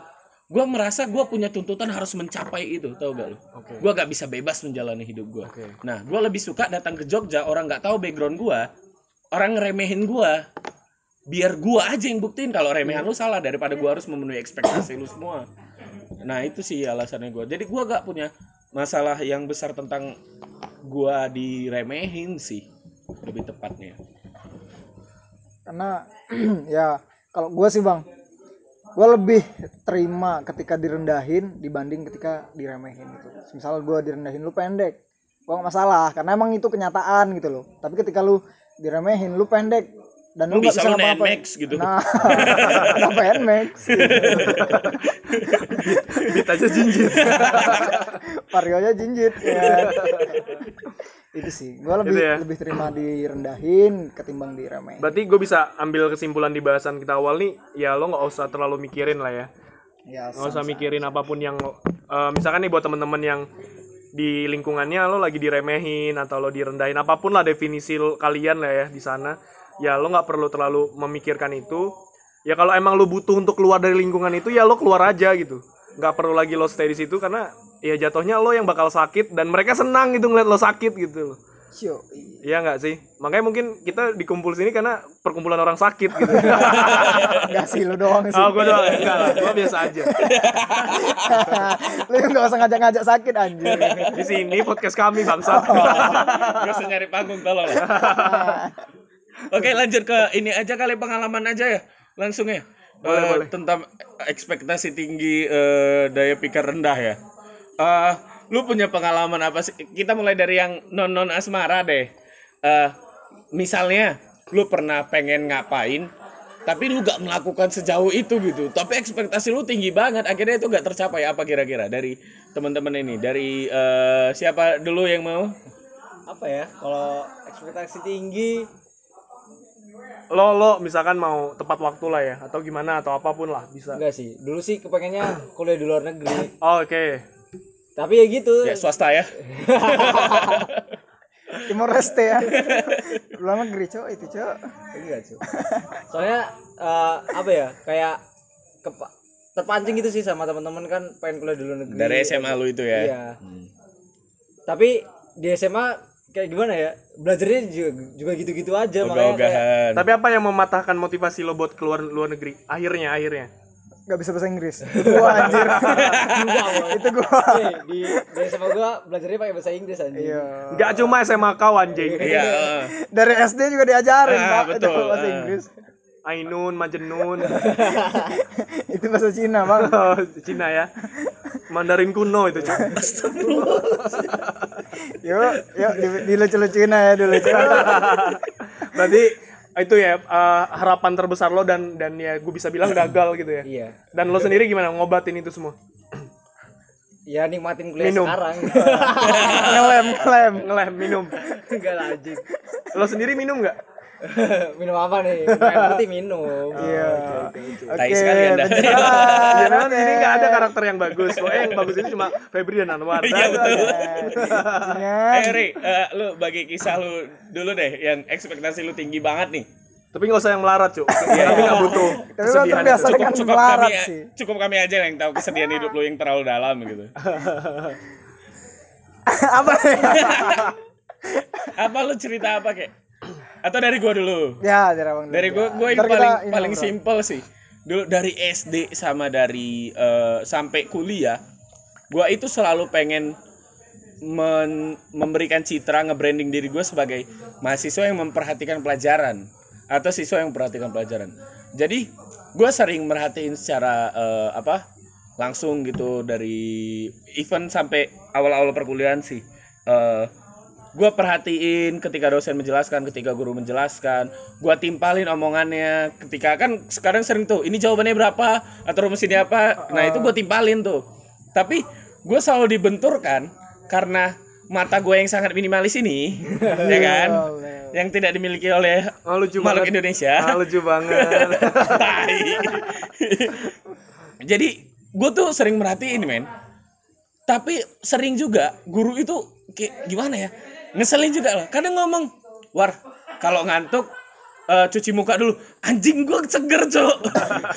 gue merasa gue punya tuntutan harus mencapai itu tau gak lo gue gak bisa bebas menjalani hidup gue nah gue lebih suka datang ke Jogja orang nggak tahu background gue orang ngeremehin gue biar gue aja yang buktiin kalau remehan lu salah daripada gue harus memenuhi ekspektasi lu semua. Nah itu sih alasannya gue jadi gue gak punya masalah yang besar tentang gue diremehin sih lebih tepatnya. Karena <clears throat> ya kalau gue sih bang gue lebih terima ketika direndahin dibanding ketika diremehin gitu. Misal gue direndahin lu pendek gue gak masalah karena emang itu kenyataan gitu loh. Tapi ketika lu diremehin lu pendek dan lu nggak bisa bisa lu ngapa-ngapain. NMAX gitu? nah <laughs> kenapa NMAX Beat aja jinjit. <laughs> Varionya jinjit ya. Itu sih. Gue lebih Gitu ya. lebih terima direndahin ketimbang diremehin. Berarti gue bisa ambil kesimpulan di bahasan kita awal nih ya lo nggak usah terlalu mikirin lah ya. Ya nggak usah mikirin apa pun yang eh, misalkan nih buat temen-temen yang di lingkungannya lo lagi diremehin atau lo direndahin apa pun lah definisi lo- kalian lah ya di sana ya lo nggak perlu terlalu memikirkan itu ya kalau emang lo butuh untuk keluar dari lingkungan itu ya lo keluar aja gitu nggak perlu lagi lo stay di situ karena ya jatuhnya lo yang bakal sakit dan mereka senang gitu ngeliat lo sakit gitu loh Yo, Iya nggak sih? Makanya mungkin kita dikumpul sini karena perkumpulan orang sakit gitu. <laughs> enggak sih lu doang sih. oh, gue doang. Enggak lah, gue biasa aja. <laughs> lu enggak usah ngajak-ngajak sakit anjir. Di sini podcast kami bangsat. Gak usah nyari panggung tolong. <laughs> Oke lanjut ke ini aja kali pengalaman aja ya langsung ya. Boleh, Eh, boleh. Tentang ekspektasi tinggi eh, daya pikir rendah ya. Eh, lu punya pengalaman apa sih? Kita mulai dari yang non non asmara deh. Eh, misalnya lu pernah pengen ngapain tapi lu gak melakukan sejauh itu gitu tapi ekspektasi lu tinggi banget akhirnya itu gak tercapai apa kira-kira dari teman-teman ini dari eh, siapa dulu yang mau apa ya kalau ekspektasi tinggi lo lo misalkan mau tepat waktu lah ya atau gimana atau apa pun lah bisa. enggak sih dulu sih kepengennya kuliah di luar negeri. Oh, Oke. tapi ya gitu. Ya swasta ya. <laughs> Timor Leste ya. <laughs> Luar negeri, Cok, itu, Cok. enggak cuy soalnya eh, apa ya kayak kepa- terpancing gitu sih sama teman-teman kan pengen kuliah di luar negeri. Dari SMA lu itu ya. Iya. Tapi di SMA kayak gimana ya belajarnya juga juga gitu-gitu aja makanya kayak Tapi apa yang mematahkan motivasi lo buat keluar luar negeri? Akhirnya, akhirnya. Gak bisa bahasa Inggris. Itu gua anjir. <laughs> itu gua. Eh, di di SMA gua belajarnya pakai bahasa Inggris anjing Iya. Enggak cuma SMA kau anjing. <laughs> iya. Dari SD juga diajarin, Ah, Pak, itu betul, bahasa ah. Inggris. Ainun, Majenun. <laughs> itu bahasa Cina, Bang. Oh, Cina ya. Mandarin kuno itu, Cuk. Yuk, yuk di, dilucu-lucuin aja dulu. Berarti itu ya eh, harapan terbesar lo dan dan ya gue bisa bilang gagal gitu ya. iya Dan lo sendiri gimana ngobatin itu semua? ya nikmatin kuliah Minum. sekarang ngelem, ngelem. Ngelem minum. enggak lah anjing Lo sendiri minum nggak? <laughs> minum apa nih Yang penting minum <laughs> Iya. Tai sekali Anda. <laughs> Ya memang oke. sini nggak ada karakter yang bagus. Pokoknya yang bagus itu cuma Febri dan Anwar. Iya betul. Ingat. Eh Ri, eh, lu bagi kisah lu dulu deh yang ekspektasi lu tinggi banget nih. Tapi nggak usah yang melarat, Cuk. Tapi nggak butuh Tapi lo kesedihan terbiasa itu. dengan Cukup melarat kami sih. cukup kami aja yang tahu kesedihan hidup lu yang terlalu dalam gitu. Apa? Apa lu cerita apa kek? Atau dari gua dulu? Ya, dari abang. Dari gua gua yang Ntar kita paling paling simpel sih. Dulu dari SD sama dari eh, sampai kuliah, gua itu selalu pengen men- memberikan citra nge-branding diri gue sebagai mahasiswa yang memperhatikan pelajaran atau siswa yang memperhatikan pelajaran. Jadi gue sering merhatiin secara eh, apa langsung gitu dari event sampai awal-awal perkuliahan sih. Eh, gue perhatiin ketika dosen menjelaskan, ketika guru menjelaskan, gue timpalin omongannya. Ketika kan sekarang sering tuh, ini jawabannya berapa atau rumusnya apa. Nah itu gue timpalin tuh. Tapi gue selalu dibenturkan karena mata gue yang sangat minimalis ini, <laughs> ya kan, yang tidak dimiliki oleh Oh, lucu makhluk banget. Indonesia. Ah, lucu banget. <laughs> Jadi gue tuh sering merhatiin men. Tapi sering juga guru itu kayak gimana ya? Ngeselin juga lah. Kadang ngomong, "War, kalau ngantuk eh, cuci muka dulu." Anjing gue seger, Cok.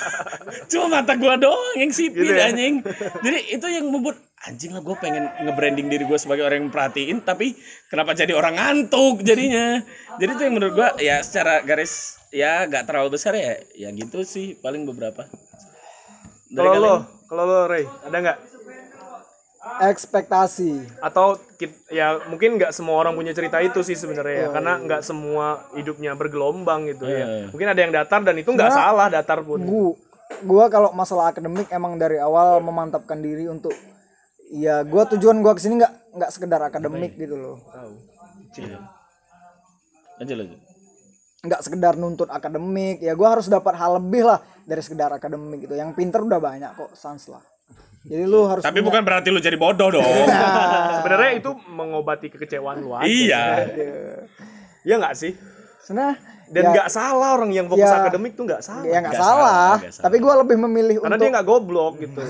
<laughs> Cuma mata gue doang yang sipit Gitu ya? anjing. Jadi itu yang membuat anjing lah gue pengen nge-branding diri gue sebagai orang yang perhatiin tapi kenapa jadi orang ngantuk jadinya. Jadi itu yang menurut gue ya secara garis ya gak terlalu besar ya ya gitu sih paling beberapa Dari Kalau lo, kalau lo Ray, ada nggak? Ekspektasi. Atau ya mungkin nggak semua orang punya cerita itu sih sebenarnya ya, karena nggak semua hidupnya bergelombang gitu ya. Mungkin ada yang datar dan itu nggak salah datar pun. Gua, gua kalau masalah akademik emang dari awal memantapkan diri untuk ya gua tujuan gua ke sini nggak nggak sekedar akademik gitu loh. Lanjut lanjut. Nggak sekedar nuntut akademik ya gua harus dapat hal lebih lah dari sekedar akademik gitu. Yang pinter udah banyak kok sans lah jadi lu harus tapi bukan berarti lu jadi bodoh dong <laughs> Sebenarnya itu mengobati kekecewaan lu aja. iya Iya nggak sih? sebenarnya Dan ya, nggak salah orang yang fokus Ya. akademik tuh nggak salah. ya nggak salah, salah, salah. tapi gua lebih memilih Karena untuk dia nggak goblok gitu. <laughs>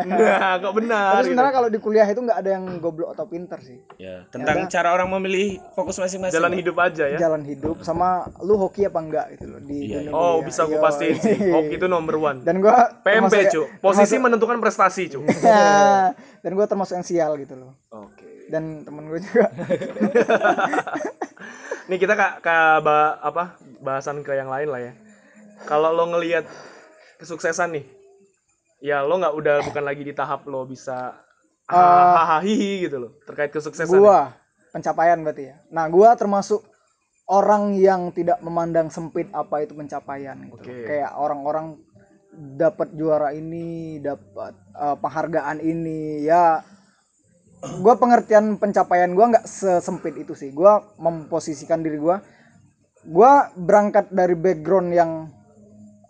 Nggak, kok benar. tapi gitu. sebenarnya kalau di kuliah itu nggak ada yang goblok atau pinter sih ya tentang cara orang memilih fokus masing-masing Jalan hidup aja ya. jalan hidup sama lu hoki apa enggak gitu loh di dunia Oh kuliah. bisa gue Iya. pastiin sih. <laughs> Hoki itu number one. dan gua PMP termasuk- cu. Posisi menentukan prestasi cu. Ya, <laughs> dan gua termasuk yang sial gitu loh Oke. Dan temen gue juga <laughs> Nih kita kak ke ba- apa bahasan ke yang lain lah ya. Kalau lo ngelihat kesuksesan nih, ya lo nggak udah bukan lagi di tahap lo bisa hahaha hihi gitu loh terkait kesuksesan. gua pencapaian berarti ya nah gua termasuk orang yang tidak memandang sempit apa itu pencapaian gitu Oke. kayak orang-orang dapat juara ini dapat eh, penghargaan ini ya gua pengertian pencapaian gua nggak sesempit itu sih gua memposisikan diri gua gua berangkat dari background yang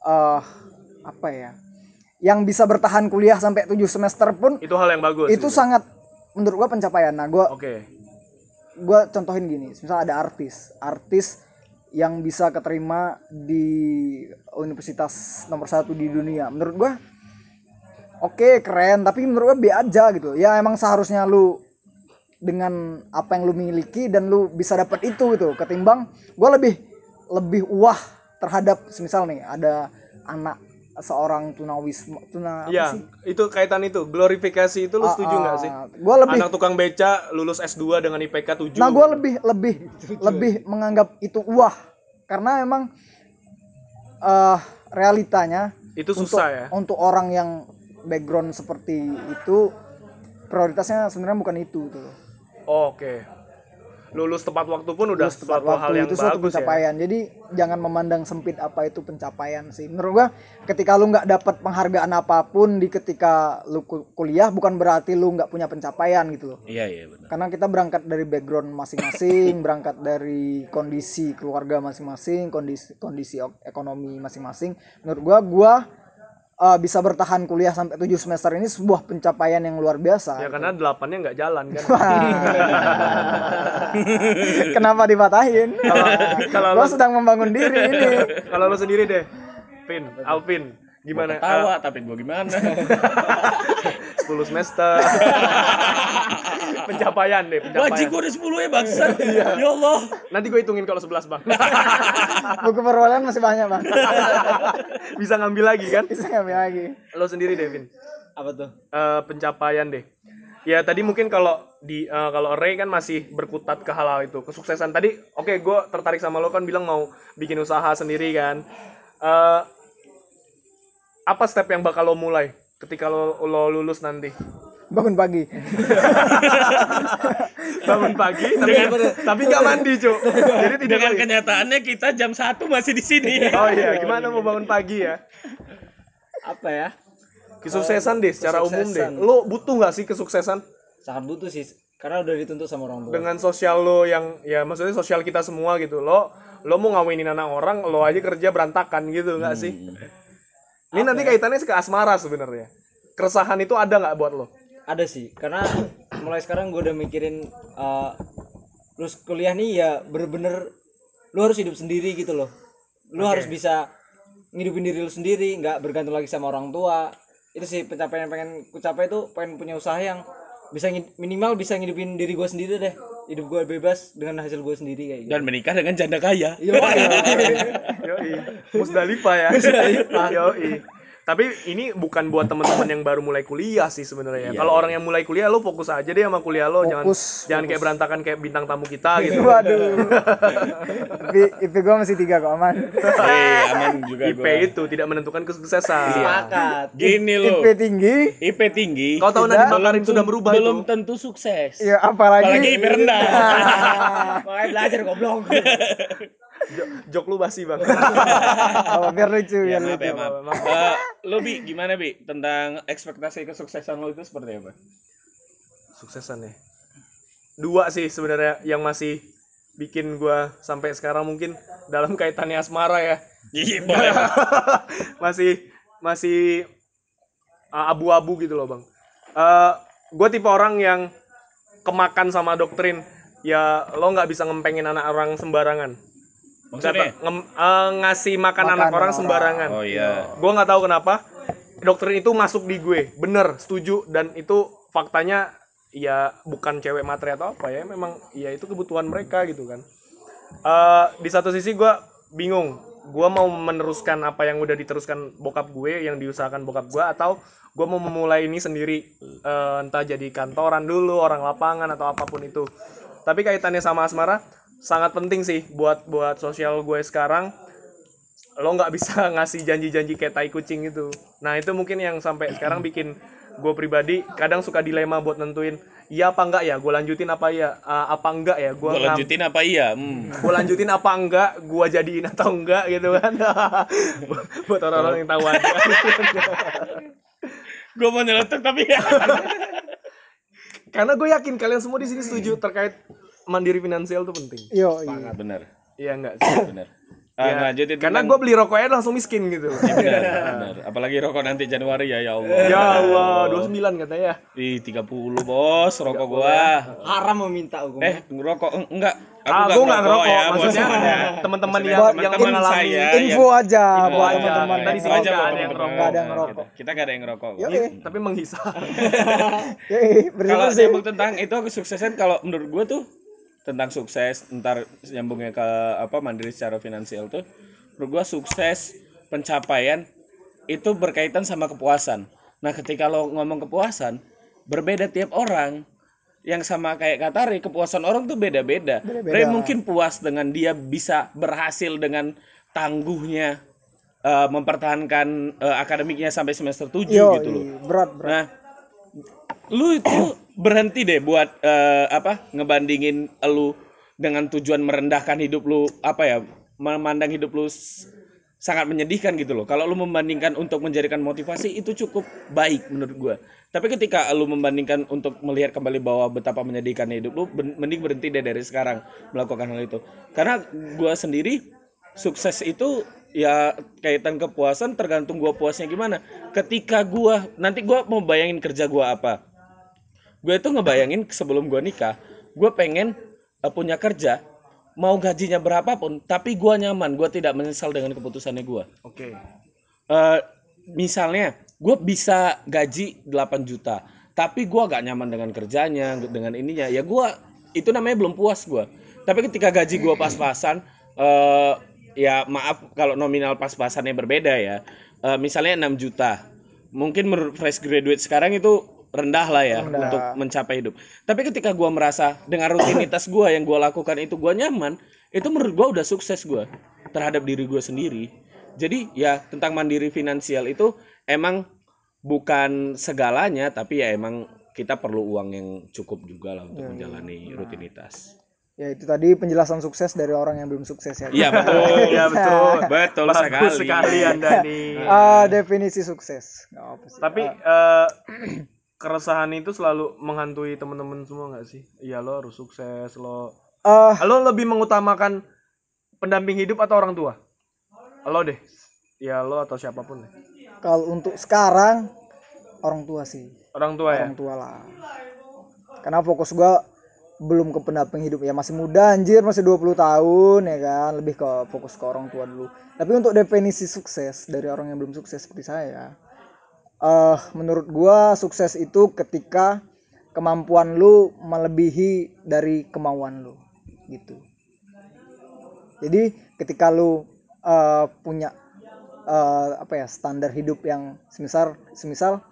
eh apa ya yang bisa bertahan kuliah sampai 7 semester pun Itu hal yang bagus. itu gitu. sangat menurut gua pencapaian nah gua Oke. gua contohin gini misal ada artis artis yang bisa keterima di universitas nomor satu di dunia menurut gua oke keren tapi menurut gua B aja gitu ya emang seharusnya lu dengan apa yang lu miliki dan lu bisa dapat itu gitu ketimbang gua lebih lebih wah terhadap semisal nih ada anak seorang tunawisma tuna apa Iya, sih itu kaitan itu glorifikasi itu lo setuju nggak sih? Ah, gua lebih Anak tukang beca lulus S2 dengan IPK 7. Nah, gue lebih lebih <laughs> lebih menganggap itu wah karena emang eh realitanya itu untuk susah ya. untuk orang yang background seperti itu prioritasnya sebenarnya bukan itu gitu loh. Oke. Lulus tepat waktu pun udah Tepat suatu hal waktu yang itu suatu bagus ya. pencapaian. Jadi jangan memandang sempit apa itu pencapaian sih. Menurut gua ketika lu nggak dapat penghargaan apa pun di ketika lu ku- kuliah bukan berarti lu nggak punya pencapaian gitu loh. Iya iya benar. karena kita berangkat dari background masing-masing, <laughs> berangkat dari kondisi keluarga masing-masing, kondisi kondisi ekonomi masing-masing. Menurut gua gua eh, bisa bertahan kuliah sampai 7 semester ini sebuah pencapaian yang luar biasa. Ya karena delapannya nggak jalan kan. <laughs> Kenapa dipatahin? kalau gua sedang membangun diri ini. <laughs> Kalau lo sendiri deh, Vin, Alvin, gimana? Tawa tapi gua gimana? <laughs> 10 semester. Pencapaian deh, pencapaian. Wajib gua udah 10 ya bangsat. ya Allah. Nanti gue hitungin kalau 11, Bang. <laughs> Buku perwalian masih banyak, Bang. <laughs> Bisa ngambil lagi kan? Bisa ngambil lagi. Lo sendiri deh, Vin. apa tuh Eh, pencapaian deh. Ya tadi mungkin kalau di eh, kalau Ray kan masih berkutat ke hal-hal itu kesuksesan tadi oke gue tertarik sama lo kan bilang mau bikin usaha sendiri kan Eh, apa step yang bakal lo mulai ketika lo, lo lulus nanti Bangun pagi. <laughs> bangun pagi tapi tapi nggak mandi cuk. Jadi tidak Dengan lagi. kenyataannya kita jam 1 masih di sini. oh iya gimana mau bangun pagi ya? Apa ya? Kesuksesan deh secara umum deh. Kesuksesan. lo butuh nggak sih kesuksesan? Sangat butuh sih karena udah dituntut sama orang tua. Dengan sosial lo yang ya maksudnya sosial kita semua gitu. Lo lo mau ngawinin anak orang lo aja kerja berantakan gitu nggak sih? Ini nanti kaitannya ke asmara sebenarnya. Keresahan itu ada nggak buat lo ada sih karena mulai sekarang gue udah mikirin eh lulus kuliah nih ya bener-bener lu harus hidup sendiri gitu loh. Lu harus bisa ngidupin diri lu sendiri nggak bergantung lagi sama orang tua. Itu sih pencapaian yang pengen ku capai itu pengen punya usaha yang bisa ngid- minimal bisa ngidupin diri gue sendiri deh. Hidup gue bebas dengan hasil gue sendiri kayak gitu. Dan menikah dengan janda kaya. yoi. <laughs> Musdalifah ya. Yoi tapi ini bukan buat teman-teman yang baru mulai kuliah sih sebenarnya ya. kalau orang yang mulai kuliah lo fokus aja deh sama kuliah lo jangan Fokus, jangan kayak berantakan kayak bintang tamu kita gitu <laughs> Waduh. IP, IP gue masih tiga kok aman. Eh, <laughs> aman juga IP gua. itu tidak menentukan kesuksesan sepakat Gini loh. IP tinggi. IP tinggi. kau tahu Nadiem Makarim sudah berubah belum itu tentu sukses. Ya apalagi. Apalagi IP rendah. <laughs> makanya belajar goblok Jo- jok lu basi bang <laughs> Oh, biar lucu, ya, biar maaf ya, maaf. Eh, lo bi gimana bi? Tentang ekspektasi kesuksesan lo itu seperti apa? suksesan ya? Dua sih sebenarnya yang masih bikin gua sampai sekarang mungkin dalam kaitannya asmara ya. Iya, boleh. <laughs> masih masih uh, abu-abu gitu loh bang. Eh gue tipe orang yang kemakan sama doktrin. Ya lo nggak bisa ngempengin anak orang sembarangan Maksudnya? Ngem- eh, ngasih makan, Makan anak orang orang. sembarangan. Oh iya. gue nggak tahu kenapa. Doktrin itu masuk di gue. Bener setuju. Dan itu faktanya ya bukan cewek matre atau apa ya. Memang ya itu kebutuhan mereka gitu kan. Eh di satu sisi gue bingung. Gue mau meneruskan apa yang udah diteruskan bokap gue yang diusahakan bokap gue atau gue mau memulai ini sendiri. Eh, entah jadi kantoran dulu orang lapangan atau apa pun itu. Tapi kaitannya sama asmara sangat penting sih buat buat sosial gue sekarang. Lo nggak bisa <laughs> ngasih janji-janji kayak tai kucing itu. Nah itu mungkin yang sampai sekarang bikin gue pribadi kadang suka dilema buat nentuin iya apa enggak ya? Gue lanjutin apa ya? Ah, apa enggak ya? Gue lanjutin apa iya? Hmm. <laughs> gue lanjutin apa enggak gue jadiin atau enggak gitu kan. <laughs> Buat orang-orang yang tahu aja. Gua mau nyeletuk tapi ya. karena gue yakin kalian semua di sini setuju terkait mandiri finansial itu penting Yo, iya. Bener. iya enggak sih Bener. Ah, Ya, lanjutin karena gue beli rokoknya langsung miskin gitu bener, bener. Apalagi rokok nanti Januari ya ya Allah. ya Allah 29 katanya Ih, 30 bos rokok gua. haram meminta hukum Eh, ngerokok En- enggak. Aku ah nggak gue nggak ngerokok ya, maksudnya teman-teman yang yang teman-teman mengalami saya Info yang- aja Info buat aja. teman-teman. Tadi aja nggak ada yang ngerokok. Nggak ada yang ngerokok. Kita, kita gak ada yang ngerokok. Iya. tapi menghisap <laughs> Kalau sih. tentang itu kesuksesan kalau menurut gue tuh tentang sukses ntar nyambungnya ke apa mandiri secara finansial tuh menurut gue sukses pencapaian itu berkaitan sama kepuasan. Nah ketika lo ngomong kepuasan berbeda tiap orang yang sama kayak Katari kepuasan orang tuh beda-beda. Ray mungkin puas dengan dia bisa berhasil dengan tangguhnya eh, mempertahankan eh, akademiknya sampai semester 7 Yo, gitu loh. berat, berat. Nah, lu itu berhenti deh buat eh, apa ngebandingin lu dengan tujuan merendahkan hidup lu apa ya memandang hidup lu sangat menyedihkan gitu loh. Kalau lu membandingkan untuk menjadikan motivasi itu cukup baik menurut gua. Tapi ketika lu membandingkan untuk melihat kembali bahwa betapa menyedihkannya hidup lu, mending berhenti deh dari sekarang melakukan hal itu. Karena gua sendiri sukses itu ya kaitan kepuasan tergantung gua puasnya gimana. Ketika gua nanti gua mau bayangin kerja gua apa. Gue itu ngebayangin sebelum gue nikah gue pengen eh, punya kerja mau gajinya berapapun tapi gue nyaman gue tidak menyesal dengan keputusannya gue oke. Eh, misalnya gue bisa gaji 8 juta tapi gue gak nyaman dengan kerjanya dengan ininya. Ya gue itu namanya belum puas gue tapi ketika gaji gue pas-pasan eh, ya maaf kalau nominal pas-pasannya berbeda ya. Eh, misalnya 6 juta. Mungkin menurut fresh graduate sekarang itu rendah lah ya untuk mencapai hidup. Tapi ketika gue merasa dengan rutinitas gue yang gue lakukan itu gue nyaman itu menurut gue udah sukses gue terhadap diri gue sendiri. Jadi ya tentang mandiri finansial itu emang bukan segalanya tapi ya emang kita perlu uang yang cukup juga lah untuk menjalani rutinitas. Ya itu tadi penjelasan sukses dari orang yang belum sukses ya. Iya betul, <laughs> Iya, betul. betul bagus sekali. sekali anda <laughs> nih Ah, definisi sukses. Apa sih. tapi eh, <clears throat> keresahan itu selalu menghantui teman-teman semua nggak sih iya lo harus sukses lo Ah, lo lebih mengutamakan pendamping hidup atau orang tua lo deh ya lo atau siapa pun deh kalau untuk sekarang orang tua sih. orang tua ya Orang tua lah. Karena fokus gua belum ke pendamping hidup. Ya masih muda anjir masih 20 tahun ya kan? Lebih ke fokus ke orang tua dulu. Tapi untuk definisi sukses dari orang yang belum sukses seperti saya eh menurut gua sukses itu ketika kemampuan lu melebihi dari kemauan lu gitu. Jadi ketika lu eh, punya eh, apa ya standar hidup yang semisal semisal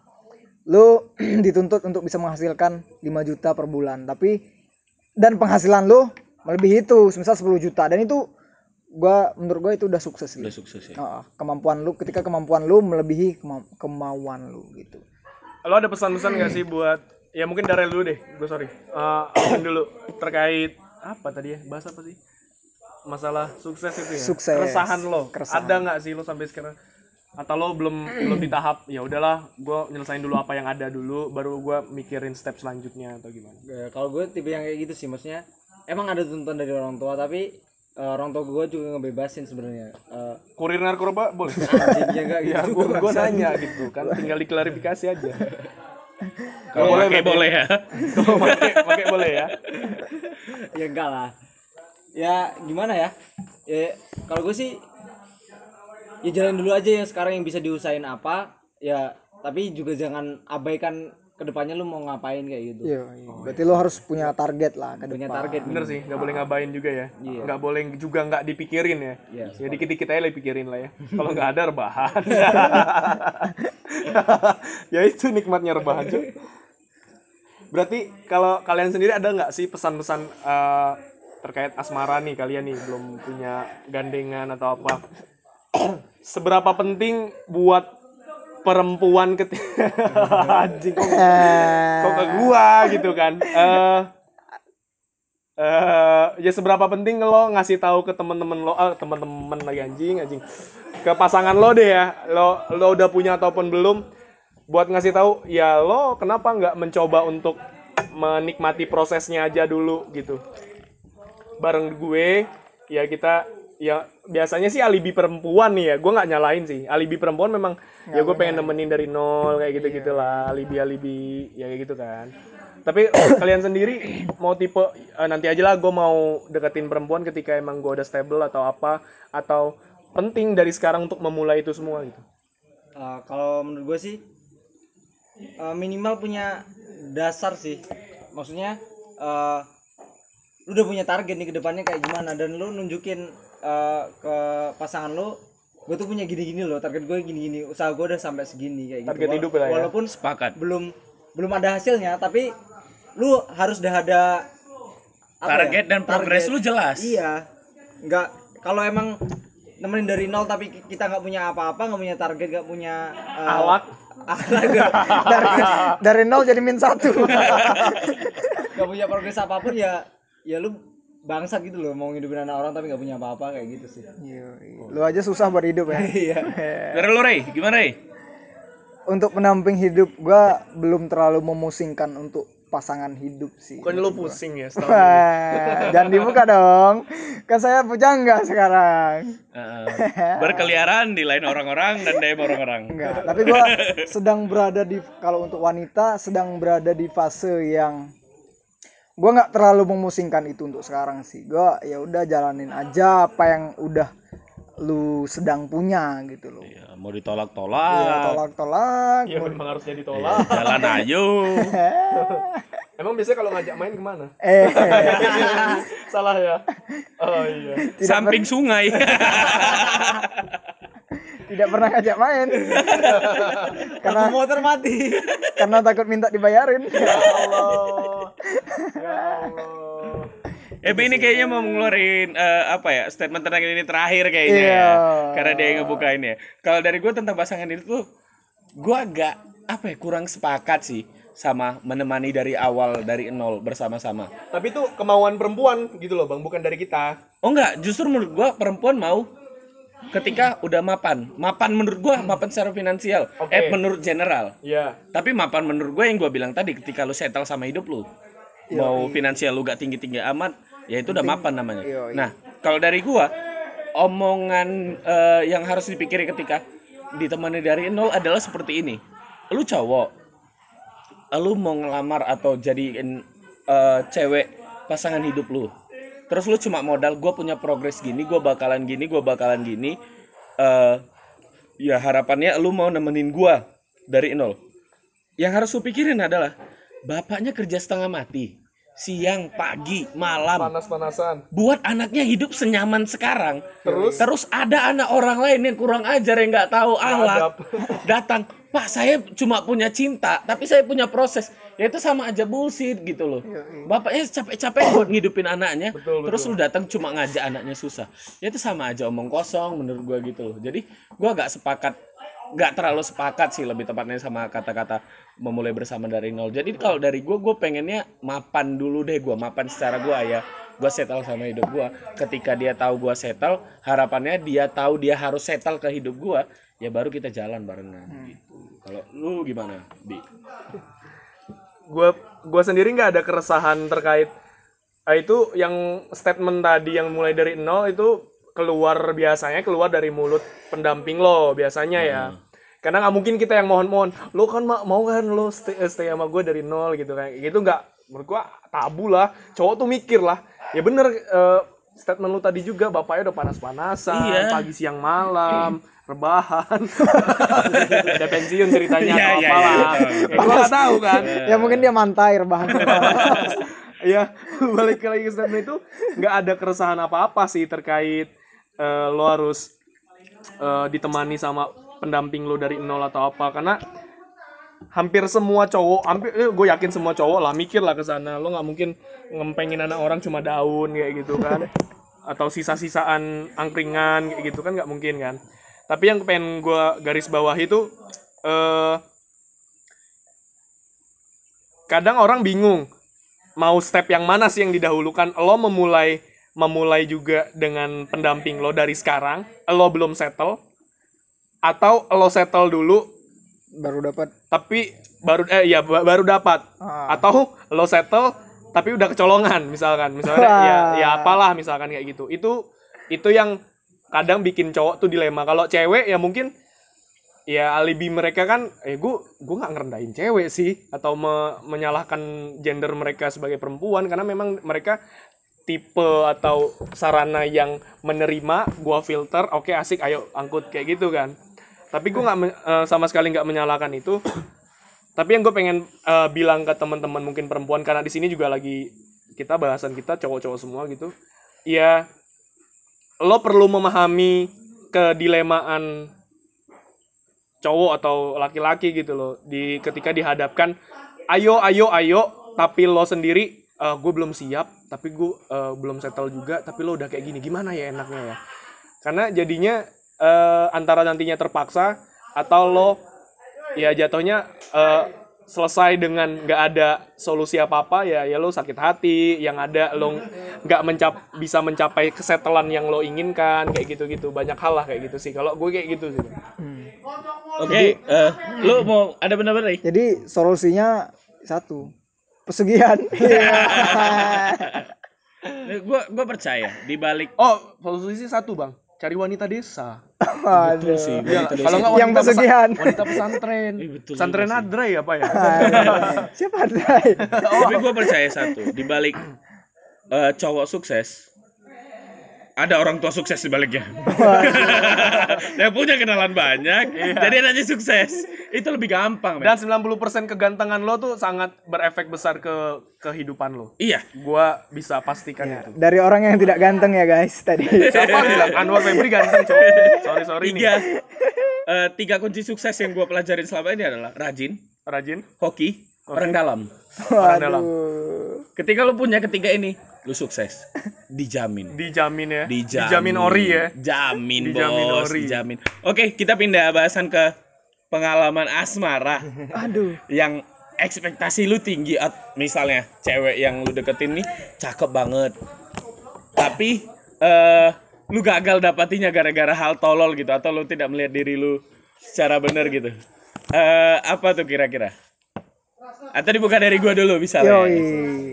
lu <clears throat> dituntut untuk bisa menghasilkan 5 juta per bulan. Tapi dan penghasilan lu melebihi itu semisal 10 juta dan itu gua menurut gua itu udah sukses gitu. Udah sukses ya. Heeh, kemampuan lu ketika kemampuan lu melebihi kema- kemauan lu gitu. lo ada pesan-pesan nggak sih buat ya mungkin dari dulu deh gue sorry Eh, mungkin dulu terkait apa tadi ya bahasa apa sih masalah sukses itu ya Sukses. keresahan lo Keresahan. ada nggak sih lo sampai sekarang atau lo belum belum di tahap ya udahlah gue nyelesain dulu apa yang ada dulu baru gue mikirin step selanjutnya atau gimana. Ya, kalau gue tipe yang kayak gitu sih maksudnya emang ada tuntutan dari orang tua tapi eh, orang tua gue juga ngebebasin sebenarnya Eh, kurir narkoba boleh. <laughs> Anjingnya enggak gitu ya gue gue nanya gitu kan. Tinggal diklarifikasi aja. <laughs> Kalau pakai boleh ya. <laughs> kalau pakai pakai boleh ya? Ya enggak lah. Ya gimana ya? Ya kalau gue sih ya jalan dulu aja ya sekarang yang bisa diusahain apa ya tapi juga jangan abaikan ke depannya lu mau ngapain kayak gitu. Iya, iya. Berarti lo harus punya target lah ke punya depan. target. Bener sih nggak boleh ngabain juga ya. Iya. nggak boleh juga nggak dipikirin ya. Iya, ya dikit dikit aja lah dipikirin lah ya. <laughs> Kalau nggak ada rebahan. <laughs> Ya itu nikmatnya rebahan cuy. Berarti kalau kalian sendiri ada nggak sih pesan-pesan eh, terkait asmara nih kalian nih belum punya gandengan atau apa <coughs> seberapa penting buat perempuan ketika <laughs> anjing kok, kok ke gua gitu kan? Eh eh ya seberapa penting lo ngasih tahu ke temen-temen lo ah temen-temen lagi anjing anjing. Ke pasangan lo deh ya lo lo udah punya ataupun belum buat ngasih tahu ya lo kenapa nggak mencoba untuk menikmati prosesnya aja dulu gitu. Bareng gue ya kita ya biasanya sih alibi perempuan nih ya. Gue nggak nyalain sih. Alibi perempuan memang ya gue pengen nemenin dari nol kayak gitu gitulah alibi alibi ya kayak gitu kan. Tapi <clears throat> kalian sendiri mau tipe eh, nanti aja lah gue mau deketin perempuan ketika emang gue udah stable atau apa atau penting dari sekarang untuk memulai itu semua gitu? Uh, kalau menurut gue sih uh, minimal punya dasar sih. Maksudnya uh, lu udah punya target nih ke depannya kayak gimana dan lu nunjukin uh, ke pasangan lu gue tuh punya gini-gini loh target gue gini-gini usaha gue udah sampai segini kayak gitu Target hidup lah ya. walaupun Sepakat. belum belum ada hasilnya tapi lu harus udah ada apa Target ya? dan progres lu jelas. Iya. Nggak kalau emang nemenin dari nol tapi kita nggak punya apa-apa, nggak punya target, nggak punya eh, Ahlak. ahlak, <laughs> nggak dari <laughs> dari nol jadi min satu. <laughs> nggak punya progres apa pun ya ya lu bangsat gitu loh mau ngidupin anak orang tapi nggak punya apa-apa kayak gitu sih. Lu aja susah buat hidup ya. <laughs> Iya. <laughs> Dari lu Rey, gimana Rey? Untuk pendamping hidup gua belum terlalu memusingkan untuk pasangan hidup sih. bukan lo pusing ya setahun <laughs> jangan dibuka dong. Kan saya pujangga sekarang. Eh, berkeliaran di lain orang-orang dan DM orang-orang. Enggak, tapi gua sedang berada di kalau untuk wanita sedang berada di fase yang gua nggak terlalu memusingkan itu untuk sekarang sih. Gua ya udah jalanin aja apa yang udah lu sedang punya gitu loh. Ya, mau ditolak-tolak. Ya, tolak-tolak. ya memang harus jadi tolak Jalan ayo. <laughs> emang biasanya kalau ngajak main ke mana Eh, <laughs> salah ya oh iya Samping sungai. <laughs> tidak pernah ngajak main. <laughs> karena motor mati. karena takut minta dibayarin. ya Allah ya Allah Eh, ini kayaknya mau ngeluarin eh, apa ya statement tentang ini terakhir kayaknya Iya. ya. Karena dia yang ngebuka ini ya. Kalau dari gue tentang pasangan itu tuh, gue agak apa ya kurang sepakat sih sama menemani dari awal dari nol bersama-sama. tapi itu kemauan perempuan gitu loh bang bukan dari kita Oh enggak, justru menurut gua perempuan mau ketika udah mapan. Mapan menurut gua mapan secara finansial. Oke. Eh menurut general. ya Tapi mapan menurut gue yang gua bilang tadi ketika lu settle sama hidup lu. Mau finansial lu gak tinggi-tinggi amat, ya itu udah mapan namanya. Nah, kalau dari gua omongan eh, yang harus dipikirin ketika ditemani dari nol adalah seperti ini. Lu cowok, lu mau ngelamar atau jadiin eh, cewek pasangan hidup lu. Terus lu cuma modal gue punya progres gini, gue bakalan gini, gue bakalan gini. eh ya harapannya lu mau nemenin gua dari nol. Yang harus lu pikirin adalah bapaknya kerja setengah mati, siang, pagi, malam, panas-panasan buat anaknya hidup senyaman sekarang. Terus? Terus ada anak orang lain yang kurang ajar yang nggak tahu ahlak datang, Pak saya cuma punya cinta, tapi saya punya proses. Ya itu sama aja bullshit gitu loh. Bapaknya capek-capek buat ngidupin anaknya, terus lu datang cuma ngajak anaknya susah. Ya itu sama aja omong kosong menurut gua gitu loh. Jadi gua agak sepakat nggak terlalu sepakat sih lebih tepatnya sama kata-kata memulai bersama dari nol. Jadi kalau dari gue, gue pengennya mapan dulu deh gue, mapan secara gue ya. Gue settle sama hidup gue. Ketika dia tahu gue settle, harapannya dia tahu dia harus settle ke hidup gue, ya baru kita jalan barengan gitu. Kalau lu gimana, Bi? gue gue sendiri nggak ada keresahan terkait ah, itu yang statement tadi yang mulai dari nol itu keluar biasanya keluar dari mulut pendamping lo biasanya ya. Karena nggak mungkin kita yang mohon-mohon lo kan ma- mau kan lo stay, stay sama gue dari nol? gitu kan. Gitu nggak. Menurut gue tabu lah. Cowok tuh mikir lah. Ya bener eh, statement lu tadi juga bapaknya udah panas-panasan Iya. pagi siang malam <laughs> rebahan. <laughs> Udah pensiun ceritanya Iya, atau iya, apalah iya, betul, ya, gua nggak tahu kan. Ya mungkin dia mantai rebahan. <laughs> Ya balik lagi ke statement itu nggak ada keresahan apa-apa sih terkait eh, lo harus eh, ditemani sama pendamping lo dari nol atau apa. Karena hampir semua cowok hampir gue yakin semua cowok lah mikir lah ke sana. Lo nggak mungkin ngempengin anak orang cuma daun kayak gitu kan. Atau sisa-sisaan angkringan kayak gitu kan nggak mungkin kan. Tapi yang pengen gue garis bawah itu eh kadang orang bingung mau step yang mana sih yang didahulukan. Lo memulai memulai juga dengan pendamping lo dari sekarang. Lo belum settle. Atau lo settle dulu baru dapat. tapi baru eh ya ba- baru dapat. Ah. atau lo settle tapi udah kecolongan misalkan. Misalnya Wah. ya ya apalah misalkan kayak gitu. Itu itu yang kadang bikin cowok tuh dilema. Kalau cewek ya mungkin ya alibi mereka kan eh gue gue nggak ngerendahin cewek sih. Atau me- menyalahkan gender mereka sebagai perempuan. Karena memang mereka tipe atau sarana yang menerima gua filter oke asik ayo angkut kayak gitu kan. Tapi gue nggak eh, sama sekali nggak menyalahkan itu. Tapi yang gue pengen eh, bilang ke teman-teman mungkin perempuan karena di sini juga lagi kita bahasan kita cowok-cowok semua gitu. Ya lo perlu memahami kedilemaan cowok atau laki-laki gitu loh di ketika dihadapkan ayo ayo ayo tapi lo sendiri gue belum siap tapi gue belum settle juga tapi lo udah kayak gini gimana ya enaknya ya? Karena jadinya eh, antara nantinya terpaksa atau lo ya jatuhnya eh, selesai dengan nggak ada solusi apa apa ya ya lo sakit hati yang ada lo nggak mencap bisa mencapai kesetelan yang lo inginkan kayak gitu gitu banyak hal lah kayak gitu sih. Kalau gue kayak gitu sih. Oke, eh, lu mau ada nih? jadi solusinya satu pesugihan <laughs> Iya. Gue gue percaya di balik oh solusi satu bang cari wanita desa Waduh. Ya, kalau nggak Yang pesugihan. wanita pesantren Eh, betul pesantren sih. adre apa ya siapa Adrai? <laughs> Tapi gue percaya satu, di balik eh, cowok sukses ada orang tua sukses di baliknya. Yang <laughs> punya kenalan banyak, jadi aja sukses. Itu lebih gampang, men. dan 90% kegantengan lo tuh sangat berefek besar ke kehidupan lo Iya. gua bisa pastikan itu dari orang yang tidak ganteng ya guys tadi <laughs> siapa bilang Anwar Febri ganteng cowok sorry sorry Tiga nih eh, tiga kunci sukses yang gue pelajarin selama ini adalah rajin, rajin hoki, orang dalam. orang dalam. Ketika lu punya ketiga ini, lu sukses. Dijamin. <laughs> dijamin ya Dijamin. ori ya Jamin, Dijamin bos. ori. Dijamin. Oke, kita pindah bahasan ke pengalaman asmara aduh yang ekspektasi lu tinggi at- misalnya cewek yang lu deketin nih cakep banget. Tapi eh lu gagal dapatinya gara-gara hal tolol gitu atau lu tidak melihat diri lu secara benar gitu. Eh apa tuh kira-kira? Atau dibuka dari gua dulu misalnya. Yoi.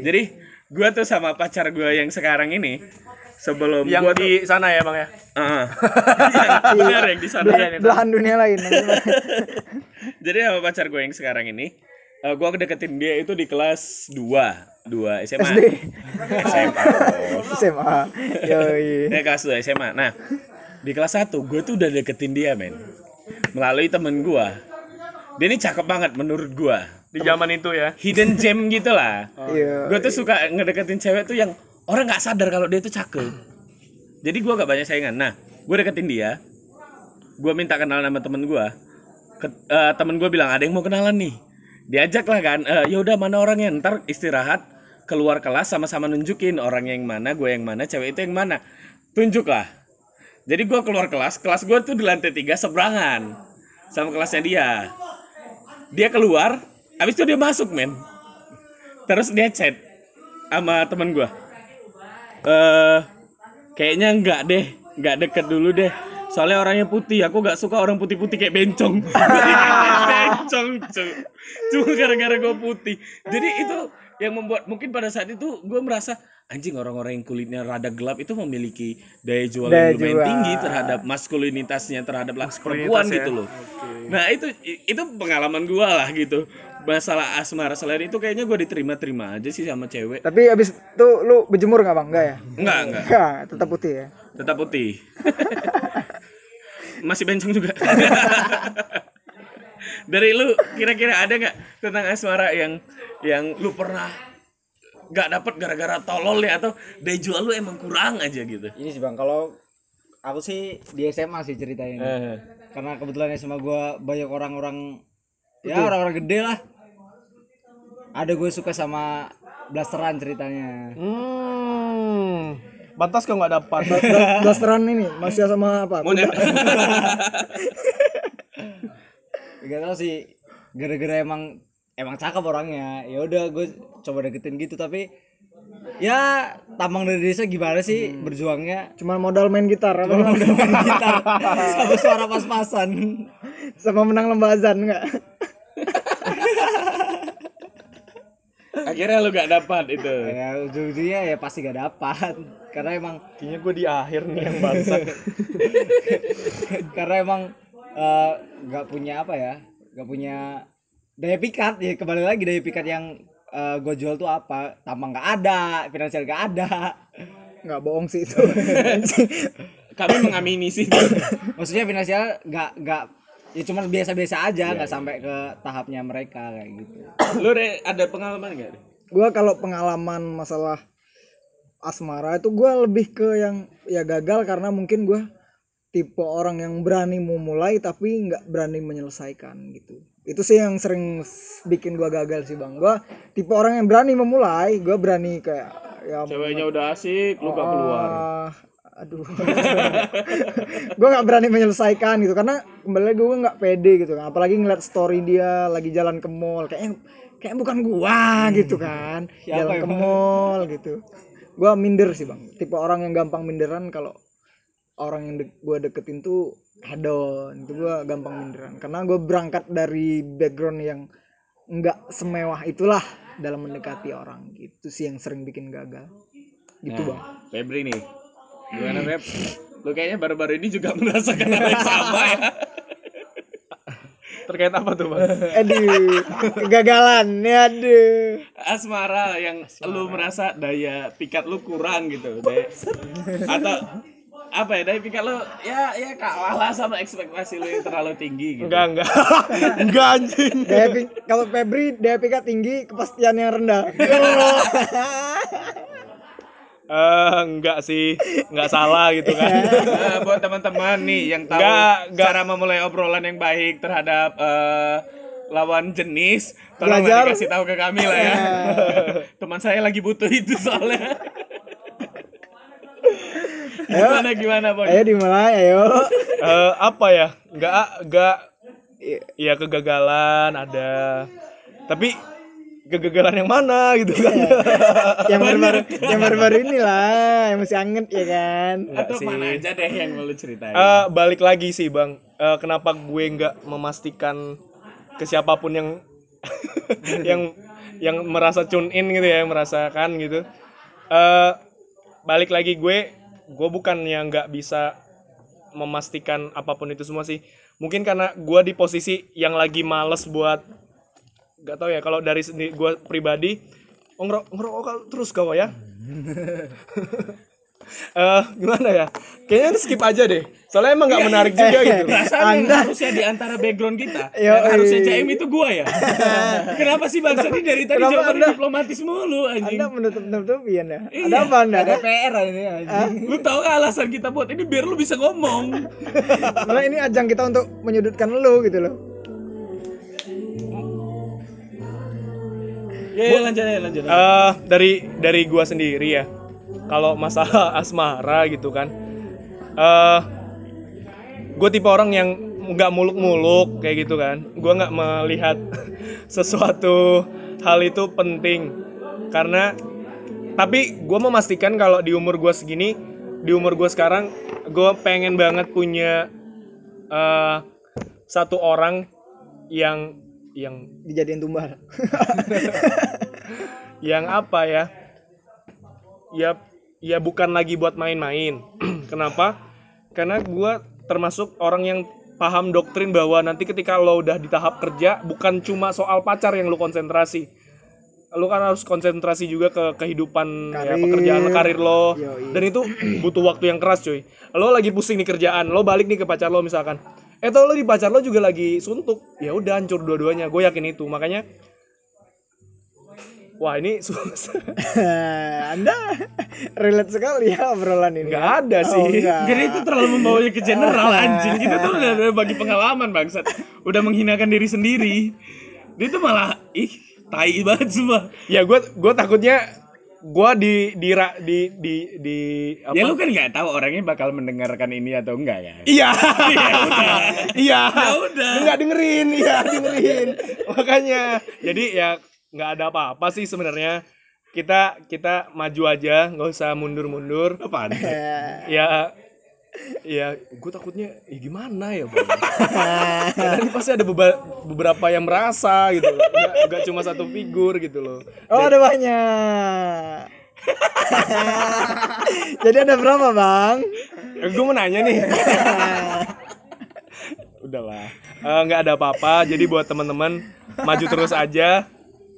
Jadi gua tuh sama pacar gua yang sekarang ini sebelum yang gua tuh di sana ya bang ya Heeh. <laughs> Yang benar yang di sana. belahan dunia lain <laughs> Jadi sama pacar gue yang sekarang ini, eh, gue deketin dia itu di kelas 2 2 SMA. SD SMA. SMA yoi Ya kelas 2 SMA. Nah, di kelas 1 gue tuh udah deketin dia, men. Melalui temen gue. Dia ini cakep banget menurut gue. Di zaman itu ya Hidden gem gitu lah. <laughs> iya Gue tuh suka ngedeketin cewek tuh yang orang nggak sadar kalau dia tuh cakep. Jadi gue gak banyak saingan. Nah, gue deketin dia. Gue minta kenalan sama temen gue. Ke- eh, temen gue bilang ada yang mau kenalan nih. Diajak lah kan. Eh, ya udah mana orangnya ntar istirahat keluar kelas sama-sama nunjukin orangnya yang mana, gue yang mana, cewek itu yang mana. Tunjuk lah. Jadi gue keluar kelas, kelas gue tuh di lantai tiga seberangan sama kelasnya dia. Dia keluar, habis itu dia masuk men. Terus dia chat sama temen gue. Eh, kayaknya enggak deh, enggak deket dulu deh. Soalnya orangnya putih, aku nggak suka orang putih-putih kayak bencong. <laughs> bencong, cu. cuma gara-gara gue putih. Jadi itu yang membuat mungkin pada saat itu gue merasa anjing orang-orang yang kulitnya rada gelap itu memiliki daya jual Daya yang lumayan jual. tinggi terhadap maskulinitasnya terhadap laki perempuan ya. gitu loh. Nah itu itu pengalaman gue lah gitu. Masalah asmara selain itu kayaknya gue diterima-terima aja sih sama cewek. Tapi abis itu lu berjemur nggak bang? Enggak ya? enggak enggak Enggak, tetap putih ya. tetap putih. <laughs> Masih bencong juga. <laughs> Dari lu kira-kira ada nggak tentang asmara yang yang lu pernah nggak dapet gara-gara tolol ya? Atau daya jual lu emang kurang aja gitu? Ini sih bang kalau aku sih di SMA sih ceritanya. Eh. karena kebetulan SMA gua banyak orang-orang ya orang-orang gede lah ada gue suka sama blasteran ceritanya Hmm. Pantas kau nggak dapat. Blasteran ini masih sama apa? Monet. <laughs> gak tau sih gara-gara emang emang cakep orangnya ya udah gue coba deketin gitu tapi ya tambang dari desa gimana sih berjuangnya Cuma modal main gitar apa? gitar <laughs> sama suara pas-pasan sama menang lembazan enggak? Akhirnya lu nggak dapat itu. Ya ujung-ujungnya ya pasti gak dapat. Karena emang Kayaknya gue di akhir nih yang bangsa. <laughs> karena emang eh, nggak punya apa ya nggak punya daya pikat. Ya kembali lagi daya pikat yang gue jual tuh apa? Tambang nggak ada finansial nggak ada. Enggak bohong sih itu. <laughs> kami mengamini sih. Maksudnya finansial nggak nggak ya cuma biasa-biasa aja nggak sampai ke tahapnya mereka kayak gitu. Lu Re, ada pengalaman nggak gua kalau pengalaman masalah asmara itu gua lebih ke yang ya gagal karena mungkin gua tipe orang yang berani memulai tapi nggak berani menyelesaikan gitu. Itu sih yang sering bikin gua gagal sih bang. Gua tipe orang yang berani memulai gua berani kayak ya ceweknya udah asik lu gak keluar. Ah, aduh. <laughs> Gue nggak berani menyelesaikan gitu karena kembali lagi gue nggak pede gitu kan. Apalagi ngeliat story dia lagi jalan ke mall kayaknya kayak bukan gua gitu kan. Jalan ke mall gitu. Gue minder sih bang. Tipe orang yang gampang minderan kalau orang yang de- gue deketin tuh hedon itu gue gampang minderan. Karena gue berangkat dari background yang nggak semewah itulah dalam mendekati orang. Gitu sih yang sering bikin gagal. Gitu bang. Febri nih gimana Feb lu kayaknya baru-baru ini juga <laughs> merasakan hal yang sama ya. <laughs> Terkait apa tuh bang? aduh kegagalan ya aduh. Asmara yang lu merasa daya pikat lu kurang gitu daya, atau apa ya daya pikat lu ya ya kalah lah sama ekspektasi lu yang terlalu tinggi gitu. Enggak enggak. <laughs> enggak anjing. daya kalau Febri daya pikat tinggi kepastian yang rendah Eh enggak sih, enggak salah gitu kan. Nah, <laughs> buat teman-teman nih yang tahu Nggak, nggak. cara memulai obrolan yang baik terhadap eh, lawan jenis, tolong Belajar. kasih tahu ke kami lah ya. <laughs> Teman saya lagi butuh itu soalnya. <laughs> gimana gimana boy? ayo dimulai ayo Eh apa ya? Enggak enggak ya kegagalan ada. Tapi kegagalan yang mana gitu kan. yang baru-baru yang baru-baru inilah yang masih anget ya kan Atau mana aja deh yang mau lu ceritain. Eh, balik lagi sih bang, Eh, kenapa gue nggak memastikan ke siapa pun yang <laughs> yang yang merasa tune in gitu ya, yang merasakan gitu. Eh, balik lagi gue, gue bukan yang nggak bisa memastikan apa pun itu semua sih. Mungkin karena gue di posisi yang lagi males buat nggak tahu ya kalau dari sendi- gue pribadi oh, ngerok ngerokok terus kau ya <laughs> Eh gimana ya kayaknya skip aja deh soalnya emang nggak menarik juga gitu Perasaan yang harusnya di antara background kita Yo, yang harusnya eh. CM itu gua ya. <laughs> Kenapa sih bangsa ini dari tadi jawabannya Anda- diplomatis mulu anjing. anda menutup-nutupin ya Iya. ada apa anda ada PR ini anjing. Lu tahu gak alasan kita buat ini biar lu bisa ngomong. <laughs> Karena ini ajang kita untuk menyudutkan lu gitu loh Ya, ya lanjut ya lanjut. Eh dari dari gua sendiri ya. Kalau masalah <laughs> asmara gitu kan. Eh gue tipe orang yang nggak muluk-muluk kayak gitu kan. Gua nggak melihat <laughs> sesuatu hal itu penting. Karena tapi gue memastikan kalau di umur gue segini di umur gue sekarang gue pengen banget punya eh satu orang yang yang dijadiin tumbal. <laughs> Yang apa ya? Ya ya bukan lagi buat main-main. <clears throat> Kenapa? Karena gue termasuk orang yang paham doktrin bahwa nanti ketika lo udah di tahap kerja bukan cuma soal pacar yang lo konsentrasi. Lo kan harus konsentrasi juga ke kehidupan ya, Karir. pekerjaan karir lo. Yoi. dan itu <clears throat> butuh waktu yang keras cuy. Lo lagi pusing di kerjaan lo balik nih ke pacar lo misalkan eh tau lo di pacar lo juga lagi suntuk ya udah hancur dua-duanya gue yakin itu makanya wah ini susah <laughs> Anda relate sekali ya obrolan ini. nggak ada sih Oh, enggak. Jadi itu terlalu membawanya ke general <laughs> anjing. Kita tuh udah udah bagi pengalaman bangsat. Udah menghinakan diri sendiri. Dia tuh malah ih tai banget semua. ya gue gue takutnya gue di di di di di apa? Ya lu kan nggak tahu orangnya bakal mendengarkan ini atau enggak ya. iya. Iya udah. Lu nggak dengerin. Iya dengerin. Makanya jadi ya nggak ada apa-apa sih sebenarnya. Kita kita maju aja nggak usah mundur-mundur. Apaan? ya ya gue takutnya ya gimana ya bang? <laughs> Karena pasti ada beba- beberapa yang merasa gitu nggak, nggak cuma satu figur gitu loh. Oh ada banyak. <laughs> Jadi ada berapa bang? ya, gue mau nanya nih. <laughs> Udahlah. Eh, nggak ada apa-apa. Jadi buat teman-teman maju terus aja.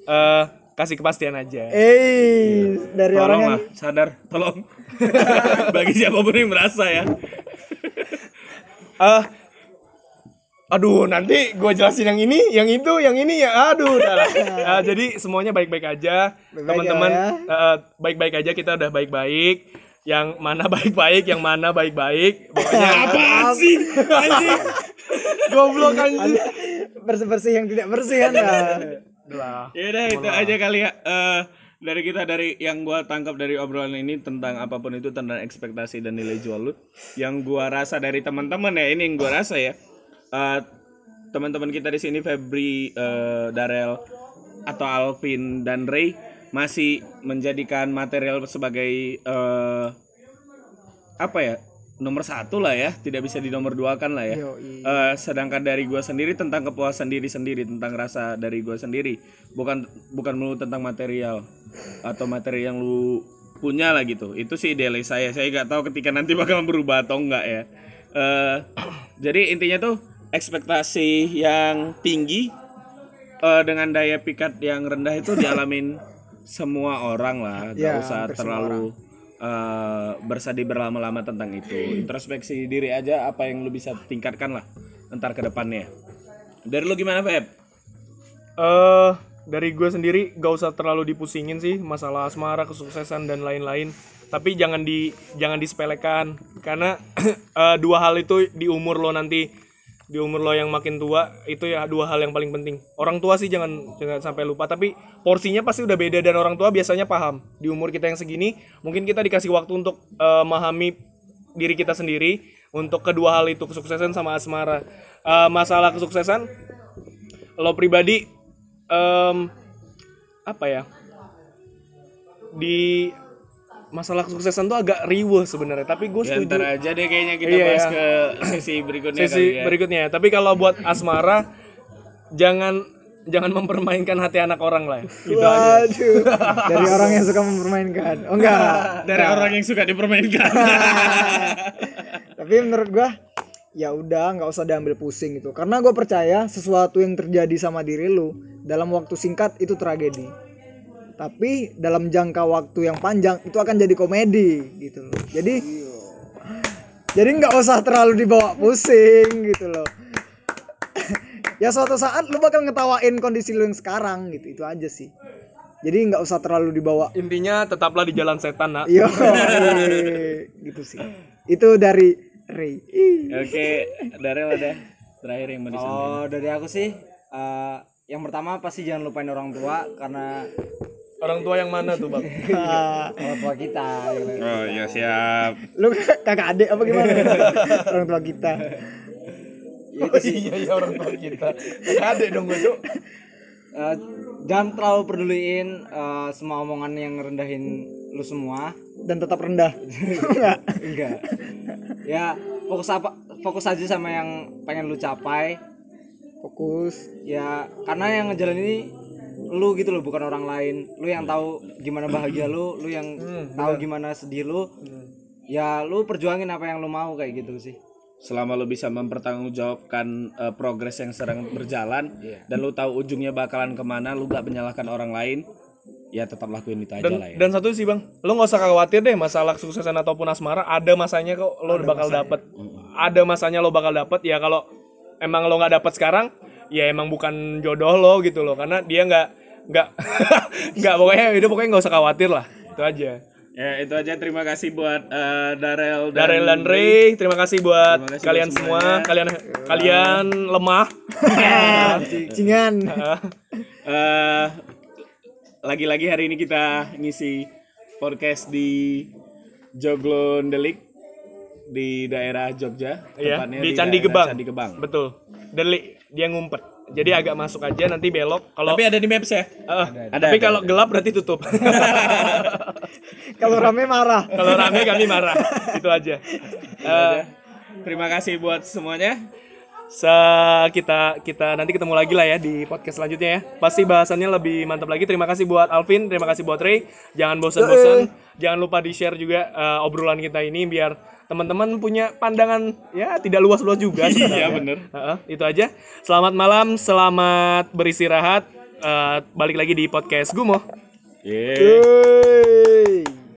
Eh kasih kepastian aja. Eh dari orang yang lah, sadar, tolong. <laughs> Bagi siapa pun yang merasa ya. eh aduh nanti gue jelasin yang ini yang itu yang ini ya aduh. <laughs> Eh, jadi semuanya baik-baik aja Baik-baik teman-teman ya. eh, baik-baik aja kita udah baik-baik yang mana <laughs> baik-baik yang mana baik-baik pokoknya Apaan sih? Anjing. goblok anjing bersih bersih yang tidak bersih kan ya. Udah. Ya udah itu aja kali ya. Eh, dari kita dari yang gua tangkap dari obrolan ini tentang apa pun itu tentang ekspektasi dan nilai jual lu. Yang gua rasa dari teman-teman ya ini yang gua rasa ya. Eh, teman-teman kita di sini Febri, eh, Darel atau Alvin dan Ray masih menjadikan material sebagai eh, apa ya nomor satu lah ya tidak bisa di nomor dua kan lah ya Yoi. Eh, sedangkan dari gua sendiri tentang kepuasan diri sendiri tentang rasa dari gua sendiri bukan bukan melulu tentang material atau materi yang lu punya lah gitu. Itu sih idealis saya. Saya nggak tahu ketika nanti bakal berubah atau enggak ya. Eh, jadi intinya tuh ekspektasi yang tinggi eh, dengan daya pikat yang rendah itu <laughs> dialamin semua orang lah. Nggak Ya, usah terlalu eh, bersedih berlama-lama tentang itu. Introspeksi diri aja apa yang lu bisa tingkatkan lah ntar ke depannya. Dari lu gimana Feb? eh dari gue sendiri gak usah terlalu dipusingin sih masalah asmara kesuksesan dan lain-lain. Tapi jangan di jangan disepelekan. Karena <clears throat> eh, dua hal itu di umur lo nanti di umur lo yang makin tua itu ya dua hal yang paling penting. Orang tua sih jangan jangan sampai lupa. Tapi porsinya pasti udah beda dan orang tua biasanya paham. Di umur kita yang segini mungkin kita dikasih waktu untuk eh, memahami diri kita sendiri untuk kedua hal itu kesuksesan sama asmara. Eh, masalah kesuksesan lo pribadi em, apa ya di masalah kesuksesan tuh agak riuh sebenarnya tapi gue Ya, setuju ntar aja deh kayaknya kita Iya, bahas iya. ke sesi berikutnya sesi kali ya. berikutnya tapi kalau buat asmara jangan jangan mempermainkan hati anak orang lah ya. gitu aja. Dari orang yang suka mempermainkan. Oh enggak. <laughs> dari orang yang suka dipermainkan <laughs> Tapi menurut gua ya udah nggak usah diambil pusing gitu. Karena gua percaya sesuatu yang terjadi sama diri lu dalam waktu singkat itu tragedi. Tapi dalam jangka waktu yang panjang itu akan jadi komedi gitu loh. Jadi jadi nggak usah terlalu dibawa pusing gitu loh. <laughs> ya suatu saat lu bakal ngetawain kondisi lu yang sekarang gitu itu aja sih. Jadi nggak usah terlalu dibawa intinya tetaplah di jalan setan nak Yo, <laughs> gitu sih. Itu dari Ray. oke Darel ada terakhir yang mau disampaikan Oh, dari aku sih eh, yang pertama pasti jangan lupain orang tua karena orang tua yang mana tuh bang <laughs> orang tua kita oh ya siap Lu kakak adik apa gimana? Orang tua kita. oh, iya iya orang tua kita ada dong gue Cuk. Eh, jangan terlalu peduliin eh, semua omongan yang rendahin lu semua Dan tetap rendah. <laughs> Enggak. enggak ya fokus apa fokus aja sama yang pengen lu capai. Fokus. ya karena yang ngejalan ini lu gitu loh bukan orang lain. Lu yang tahu gimana bahagia lu lu yang tahu gimana sedih lu. Ya lu perjuangin apa yang lu mau kayak gitu sih. Selama lu bisa mempertanggungjawabkan eh, progres yang sedang berjalan dan lu tahu ujungnya bakalan ke mana lu gak menyalahkan orang lain ya tetap lakuin itu aja Dan, lah ya dan satu sih bang, lo nggak usah khawatir deh masalah kesuksesan ataupun asmara. Ada masanya kok lo bakal dapet. Ada masanya lo bakal dapet. Ya kalau emang lo nggak dapet sekarang, ya emang bukan jodoh lo gitu loh. Karena dia nggak nggak <laughs> nggak pokoknya itu pokoknya nggak usah khawatir lah. Itu aja. ya itu aja terima kasih buat eh, Darel dan Darel dan Ray, terima kasih buat Terima kasih kalian buat semua. semuanya. Kalian kalian lemah. <laughs> Cingan. <laughs> Eh, lagi-lagi hari ini kita ngisi podcast di Joglon Delik di daerah Jogja Iya, tepatnya di Candi Gebang. Candi Gebang Betul. Deli dia ngumpet. Jadi agak masuk aja nanti belok. Kalau tapi ada di maps ya Eh, Ada, tapi ada, kalau gelap berarti tutup. <laughs> Kalau rame marah. kalau rame kami marah. Itu aja. Eh, terima kasih buat semuanya se- kita kita nanti ketemu lagi lah ya di podcast selanjutnya ya. Pasti bahasannya lebih mantap lagi. Terima kasih buat Alvin, terima kasih buat Ray. Jangan bosan-bosan. Jangan lupa di-share juga eh, obrolan kita ini biar teman-teman punya pandangan ya tidak luas-luas juga iya sebenarnya. bener Heeh, itu aja. Selamat malam, selamat beristirahat. Eh, balik lagi di podcast Gumo. yeah. Yeay.